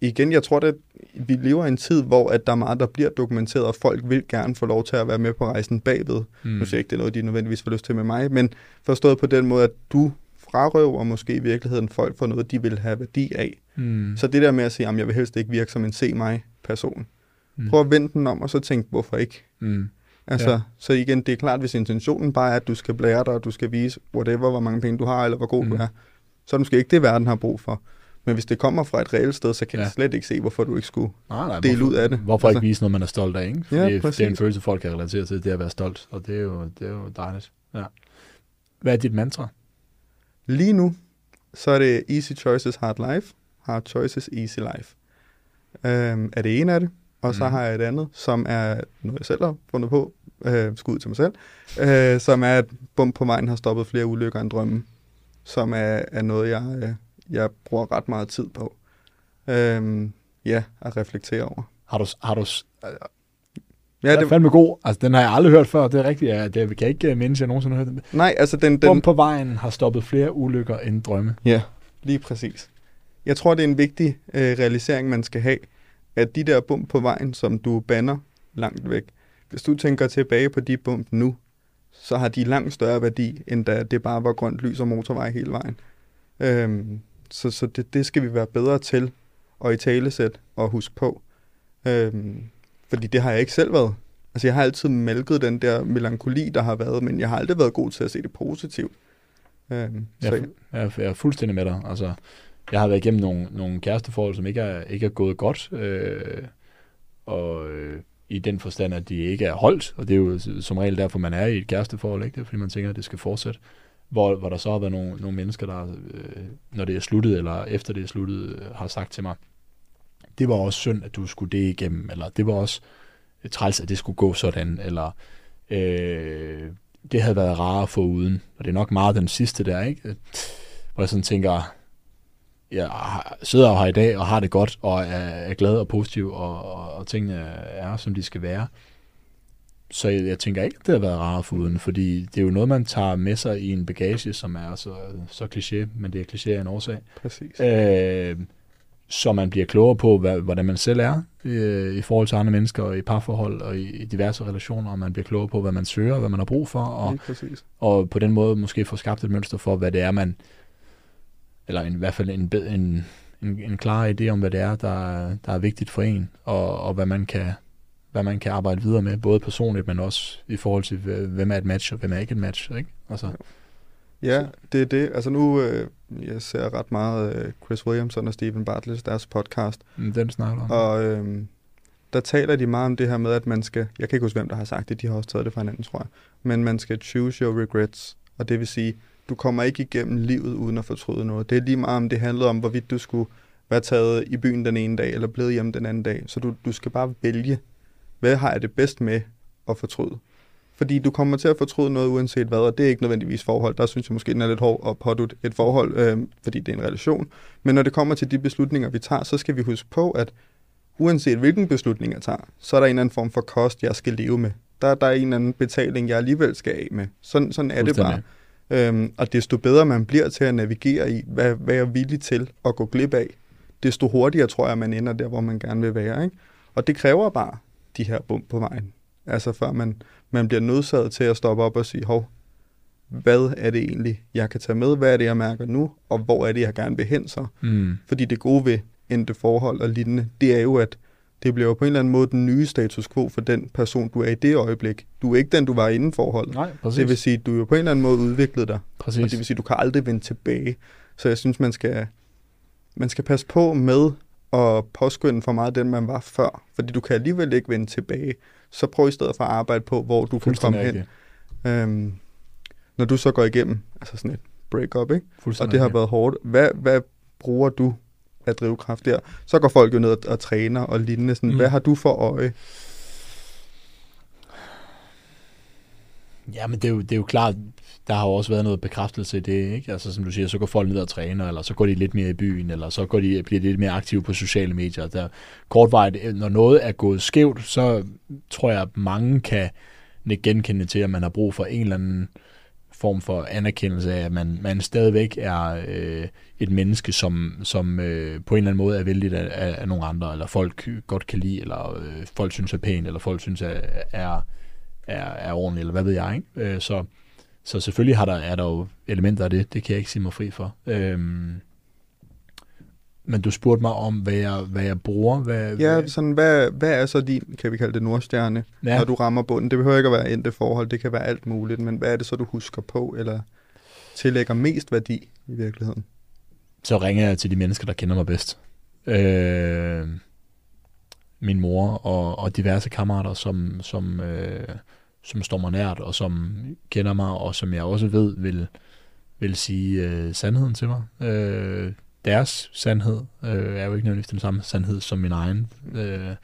igen, jeg tror, at vi lever i en tid, hvor at der er meget, der bliver dokumenteret, og folk vil gerne få lov til at være med på rejsen bagved. Mm. Nu siger jeg ikke, det er noget, de nødvendigvis får lyst til med mig, men forstået på den måde, at du frarøver måske i virkeligheden folk for noget, de vil have værdi af. Mm. Så det der med at sige, at jeg vil helst ikke virke som en se mig person. Mm. Prøv at vende den om, og så tænk, hvorfor ikke? Mm. Altså, ja. så igen, det er klart, hvis intentionen bare er, at du skal blære dig, og du skal vise whatever, hvor mange penge du har, eller hvor god mm. du er, så er det måske ikke det, verden har brug for. Men hvis det kommer fra et reelt sted, så kan ja. jeg slet ikke se, hvorfor du ikke skulle nej, nej, dele hvorfor, ud af det. Hvorfor altså. ikke vise noget, man er stolt af? Ikke? Fordi ja, det er en følelse, folk kan relatere til, det er at være stolt. Og det er jo, det er jo dejligt. Ja. Hvad er dit mantra? Lige nu, så er det Easy Choices Hard Life. Hard Choices Easy Life. Øhm, er det en af det. Og så mm. har jeg et andet, som er noget, jeg selv har fundet på, øh, skud til mig selv, øh, som er, at bump på vejen har stoppet flere ulykker end drømme, som er, er noget, jeg, øh, jeg bruger ret meget tid på. Øhm, ja, at reflektere over. Har du, har du Ja, det er fandme god. Altså, den har jeg aldrig hørt før. Det er rigtigt. Ja, det kan ikke øh, mindes, jeg nogensinde har hørt den. Nej, altså den... den... Bum på vejen har stoppet flere ulykker end drømme. Ja, lige præcis. Jeg tror, det er en vigtig øh, realisering, man skal have, at de der bump på vejen, som du banner langt væk, hvis du tænker tilbage på de bump nu, så har de langt større værdi, end da det bare var grønt lys og motorvej hele vejen. Øhm, så så det, det skal vi være bedre til og i talesæt og huske på. Øhm, fordi det har jeg ikke selv været. Altså jeg har altid mælket den der melankoli, der har været, men jeg har aldrig været god til at se det positivt. Øhm, jeg, er, jeg, jeg er fuldstændig med dig. Altså, jeg har været igennem nogle, nogle kæresteforhold, som ikke er, ikke er gået godt, øh, og øh, i den forstand, at de ikke er holdt, og det er jo som regel derfor, man er i et kæresteforhold, ikke? Det er, fordi man tænker, at det skal fortsætte. Hvor, hvor der så har været nogle, nogle mennesker, der, øh, når det er sluttet, eller efter det er sluttet, øh, har sagt til mig, det var også synd, at du skulle det igennem, eller det var også øh, træls, at det skulle gå sådan, eller øh, det havde været rarere for uden. Og det er nok meget den sidste der, ikke? Øh, hvor jeg sådan tænker, jeg sidder her i dag og har det godt, og er, er glad og positiv, og, og, og tingene er, som de skal være. Så jeg, jeg tænker ikke, at det har været rarere for uden, fordi det er jo noget, man tager med sig i en bagage, som er så, så kliché, men det er kliché af en årsag. Præcis. Øh, så man bliver klogere på, hvad, hvordan man selv er øh, i forhold til andre mennesker, og i parforhold og i, i diverse relationer, og man bliver klogere på, hvad man søger, og hvad man har brug for, og, og på den måde måske få skabt et mønster for, hvad det er, man, eller en, i hvert fald en, en, en, en klar idé om, hvad det er, der, der er vigtigt for en, og, og hvad man kan hvad man kan arbejde videre med, både personligt, men også i forhold til, hvem er et match, og hvem er ikke et match. Ikke? Altså. Ja, det er det. Altså nu, øh, jeg ser ret meget øh, Chris Williamson og Stephen Bartlett, deres podcast. Mm, den snakker om. Og øh, der taler de meget om det her med, at man skal, jeg kan ikke huske, hvem der har sagt det, de har også taget det fra hinanden, tror jeg, men man skal choose your regrets, og det vil sige, du kommer ikke igennem livet uden at fortryde noget. Det er lige meget om det handlede om, hvorvidt du skulle være taget i byen den ene dag, eller blevet hjemme den anden dag. Så du, du skal bare vælge, hvad har jeg det bedst med at fortryde. Fordi du kommer til at fortryde noget uanset hvad, og det er ikke nødvendigvis forhold. Der synes jeg måske, den er lidt hård at pådute et forhold, øh, fordi det er en relation. Men når det kommer til de beslutninger, vi tager, så skal vi huske på, at uanset hvilken beslutning jeg tager, så er der en eller anden form for kost, jeg skal leve med. Der, der er en eller anden betaling, jeg alligevel skal af med. Sådan, sådan er det bare. Øhm, og desto bedre man bliver til at navigere i, hvad, hvad jeg er villig til at gå glip af, desto hurtigere tror jeg, man ender der, hvor man gerne vil være. Ikke? Og det kræver bare de her bump på vejen. Altså før man, man bliver nødsaget til at stoppe op og sige, hov, hvad er det egentlig, jeg kan tage med? Hvad er det, jeg mærker nu? Og hvor er det, jeg gerne vil hen så? Mm. Fordi det gode ved endte forhold og lignende, det er jo, at det bliver jo på en eller anden måde den nye status quo for den person, du er i det øjeblik. Du er ikke den, du var inden forholdet. Nej, præcis. Det vil sige, du er jo på en eller anden måde udviklet dig. Præcis. Og det vil sige, du kan aldrig vende tilbage. Så jeg synes, man skal, man skal passe på med at påskynde for meget den, man var før. Fordi du kan alligevel ikke vende tilbage. Så prøv i stedet for at arbejde på, hvor du kan komme hen. Øhm, når du så går igennem altså sådan et break-up, ikke? og det har været hårdt. Hvad, hvad bruger du af drivkraft der? Så går folk jo ned og, og træner og lignende. Sådan, mm. Hvad har du for øje? Ja, men det er, jo, det er jo klart, der har jo også været noget bekræftelse i det, ikke? Altså som du siger, så går folk ned og træner, eller så går de lidt mere i byen, eller så går de, bliver de lidt mere aktive på sociale medier. Der, kortvarigt, øh, når noget er gået skævt, så tror jeg, at mange kan genkende til, at man har brug for en eller anden form for anerkendelse af, at man, man stadigvæk er øh, et menneske, som, som øh, på en eller anden måde er vældig af, af, af nogle andre, eller folk godt kan lide, eller øh, folk synes er pænt, eller folk synes er, er, er, er ordentligt, eller hvad ved jeg. Ikke? Øh, så, så selvfølgelig har der, er der jo elementer af det, det kan jeg ikke sige mig fri for. Øhm, men du spurgte mig om, hvad jeg, hvad jeg bruger. Hvad, ja, sådan, hvad, hvad er så din, kan vi kalde det, nordstjerne, ja. når du rammer bunden? Det behøver ikke at være endte forhold, det kan være alt muligt, men hvad er det så, du husker på, eller tillægger mest værdi i virkeligheden? Så ringer jeg til de mennesker, der kender mig bedst. Øh, min mor og, og diverse kammerater, som, som, øh, som står mig nært, og som kender mig, og som jeg også ved vil, vil sige øh, sandheden til mig. Øh, deres sandhed øh, er jo ikke nødvendigvis den samme sandhed som min egen. Øh,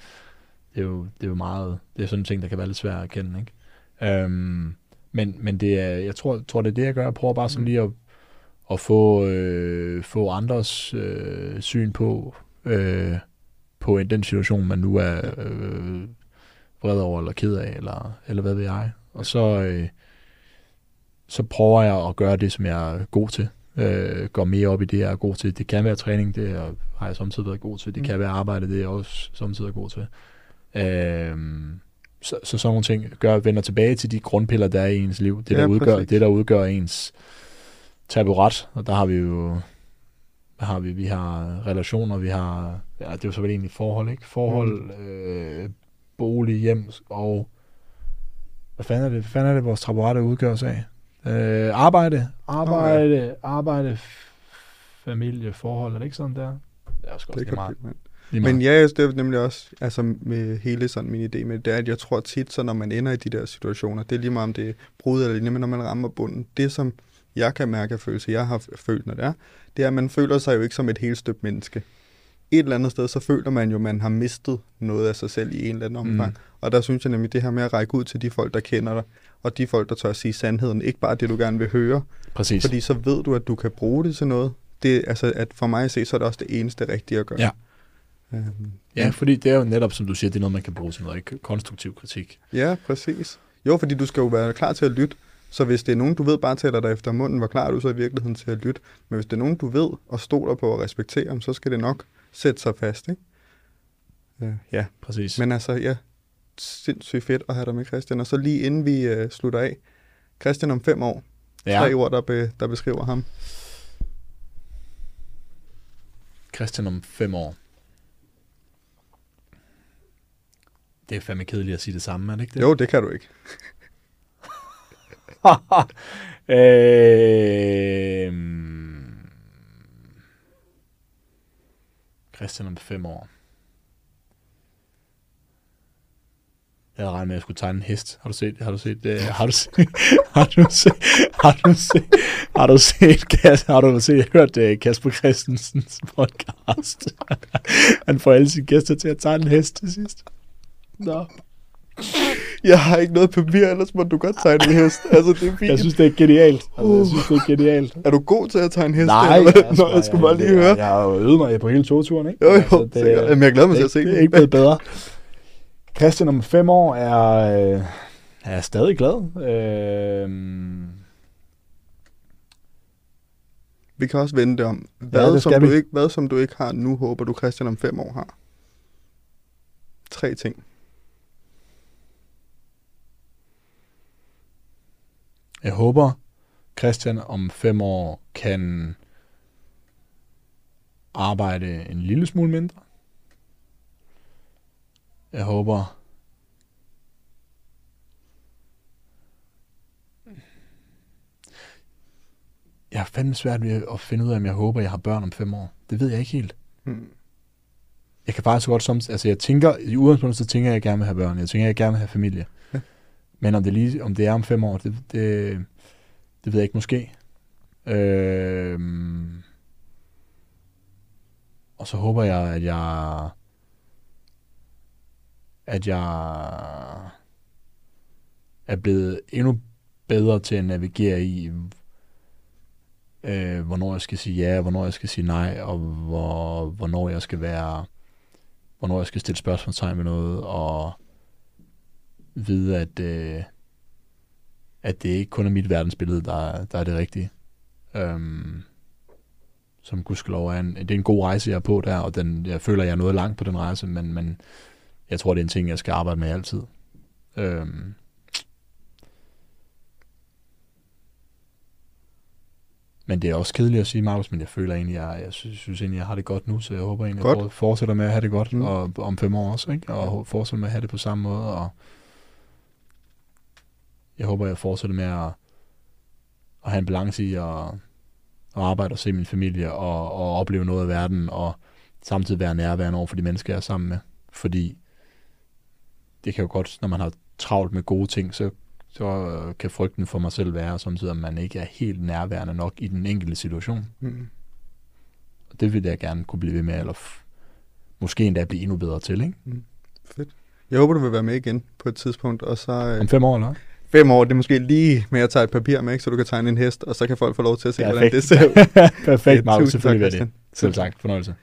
det, er jo, det er jo meget, det er sådan en ting, der kan være lidt svært at kende, ikke? Øhm, men, men det er, jeg tror, tror, det er det, jeg gør. Jeg prøver bare sådan mm. lige at, at få, øh, få andres øh, syn på, øh, på den situation, man nu er øh, vred over, eller ked af, eller, eller hvad ved jeg. Og så, øh, så prøver jeg at gøre det, som jeg er god til øh, går mere op i det, jeg er god til. Det kan være træning, det er, har jeg samtidig været god til. Det mm. kan være arbejde, det er jeg også samtidig god til. Øh, så, så sådan nogle ting gør, vender tilbage til de grundpiller, der er i ens liv. Det, der, ja, udgør, det, der udgør ens taburet. Og der har vi jo hvad har vi? Vi har relationer, vi har, ja, det er jo så vel egentlig forhold, ikke? Forhold, mm. øh, bolig, hjem og, hvad fanden er det, hvad fanden er det vores traporette udgøres af? Øh, arbejde, arbejde, arbejde, familie, forhold, er det ikke sådan der? Det er også godt Det kan meget. Lige meget. Men ja, det er nemlig også, altså med hele sådan min idé med, det er, at jeg tror tit, så når man ender i de der situationer, det er lige meget om det er brud eller lignende, men når man rammer bunden, det som jeg kan mærke af følelse, jeg har følt, når det er, det er, at man føler sig jo ikke som et helt støbt menneske. Et eller andet sted, så føler man jo, at man har mistet noget af sig selv i en eller anden omfang. Mm. Og der synes jeg nemlig, det her med at række ud til de folk, der kender dig, og de folk, der tør at sige sandheden, ikke bare det, du gerne vil høre, Præcis. fordi så ved du, at du kan bruge det til noget. Det, altså, at for mig at se, så er det også det eneste rigtige at gøre. Ja. Øhm, Ja, fordi det er jo netop, som du siger, det er noget, man kan bruge til noget, ikke? Konstruktiv kritik. Ja, præcis. Jo, fordi du skal jo være klar til at lytte. Så hvis det er nogen, du ved bare taler dig efter munden, hvor klar er du så i virkeligheden til at lytte? Men hvis det er nogen, du ved og stoler på og respekterer, så skal det nok sætte sig fast, ikke? Øh, ja, Præcis. men altså, ja, sindssygt fedt at have dig med, Christian. Og så lige inden vi øh, slutter af, Christian om fem år, ja, tre ord, der, be, der beskriver ham. Christian om fem år. Det er fandme kedeligt at sige det samme, er det ikke det? Jo, det kan du ikke. øhm... Christian om fem år. Jeg havde regnet med, at jeg skulle tegne en hest. Har du set, har du set, det? har du set, har du set, har du set, har du set, Kas- har du set, hørt det, Kasper Christensens podcast? Han får alle sine gæster til at tegne en hest til sidst. Nå. Jeg har ikke noget papir, ellers må du godt tegne en hest. Altså, det er fint. Jeg synes, det er genialt. Altså, jeg synes, det er genialt. Er du god til at tegne hest? Nej, eller jeg, Nå, jeg skulle bare lige høre. Jeg har jo øvet mig på hele togturen, ikke? Jo, jo, Altså, det, Jamen, jeg glæder mig til at se det, det er ikke blevet bedre. Christian om fem år er, øh, er stadig glad. Øh, Vi kan også vende det om. Hvad, det som du ikke, hvad som du ikke har nu, håber du Christian om fem år har? Tre ting. Jeg håber, Christian om fem år kan arbejde en lille smule mindre. Jeg håber, jeg har fandme svært ved at finde ud af, om jeg håber, jeg har børn om fem år. Det ved jeg ikke helt. Hmm. Jeg kan faktisk godt som, altså jeg tænker, i udgangspunktet, så tænker jeg, at jeg gerne vil have børn. Jeg tænker, at jeg gerne vil have familie. Ja. Men om det, lige, om det er om fem år, det, det, det ved jeg ikke måske. Øh, og så håber jeg, at jeg, at jeg er blevet endnu bedre til at navigere i, øh, hvornår jeg skal sige ja, hvornår jeg skal sige nej, og hvor, hvornår jeg skal være, hvornår jeg skal stille spørgsmålstegn med noget, og vide, at, øh, at det ikke kun er mit verdensbillede, der, der er det rigtige. Øhm, som gudskelov er en, det er en god rejse, jeg er på der, og den, jeg føler, jeg er noget langt på den rejse, men, men jeg tror, det er en ting, jeg skal arbejde med altid. Øhm, Men det er også kedeligt at sige, Markus, men jeg føler egentlig, jeg, jeg synes, synes egentlig, jeg har det godt nu, så jeg håber egentlig, Godt. jeg fortsætter med at have det godt, Mm. og om fem år også, ikke? og fortsætter med at have det på samme måde, og jeg håber, jeg fortsætter med at, at have en balance i at, at arbejde og se min familie, og, og opleve noget af verden, og samtidig være nærværende over for de mennesker, jeg er sammen med, fordi det kan jo godt, når man har travlt med gode ting, så så kan frygten for mig selv være samtidig, at man ikke er helt nærværende nok i den enkelte situation. Hmm. Og det vil jeg gerne kunne blive ved med, eller f- måske endda blive endnu bedre til, ikke? Fedt. Jeg håber, du vil være med igen på et tidspunkt, og så øh, Om fem år, eller? Fem år, det er måske lige med at tage et papir med, ikke, så du kan tegne en hest, og så kan folk få lov til at se, hvordan Perfekt. det ser ud. Perfekt, Markus. Tak, Selvfølgelig jeg det. Selv tak. Fornøjelse.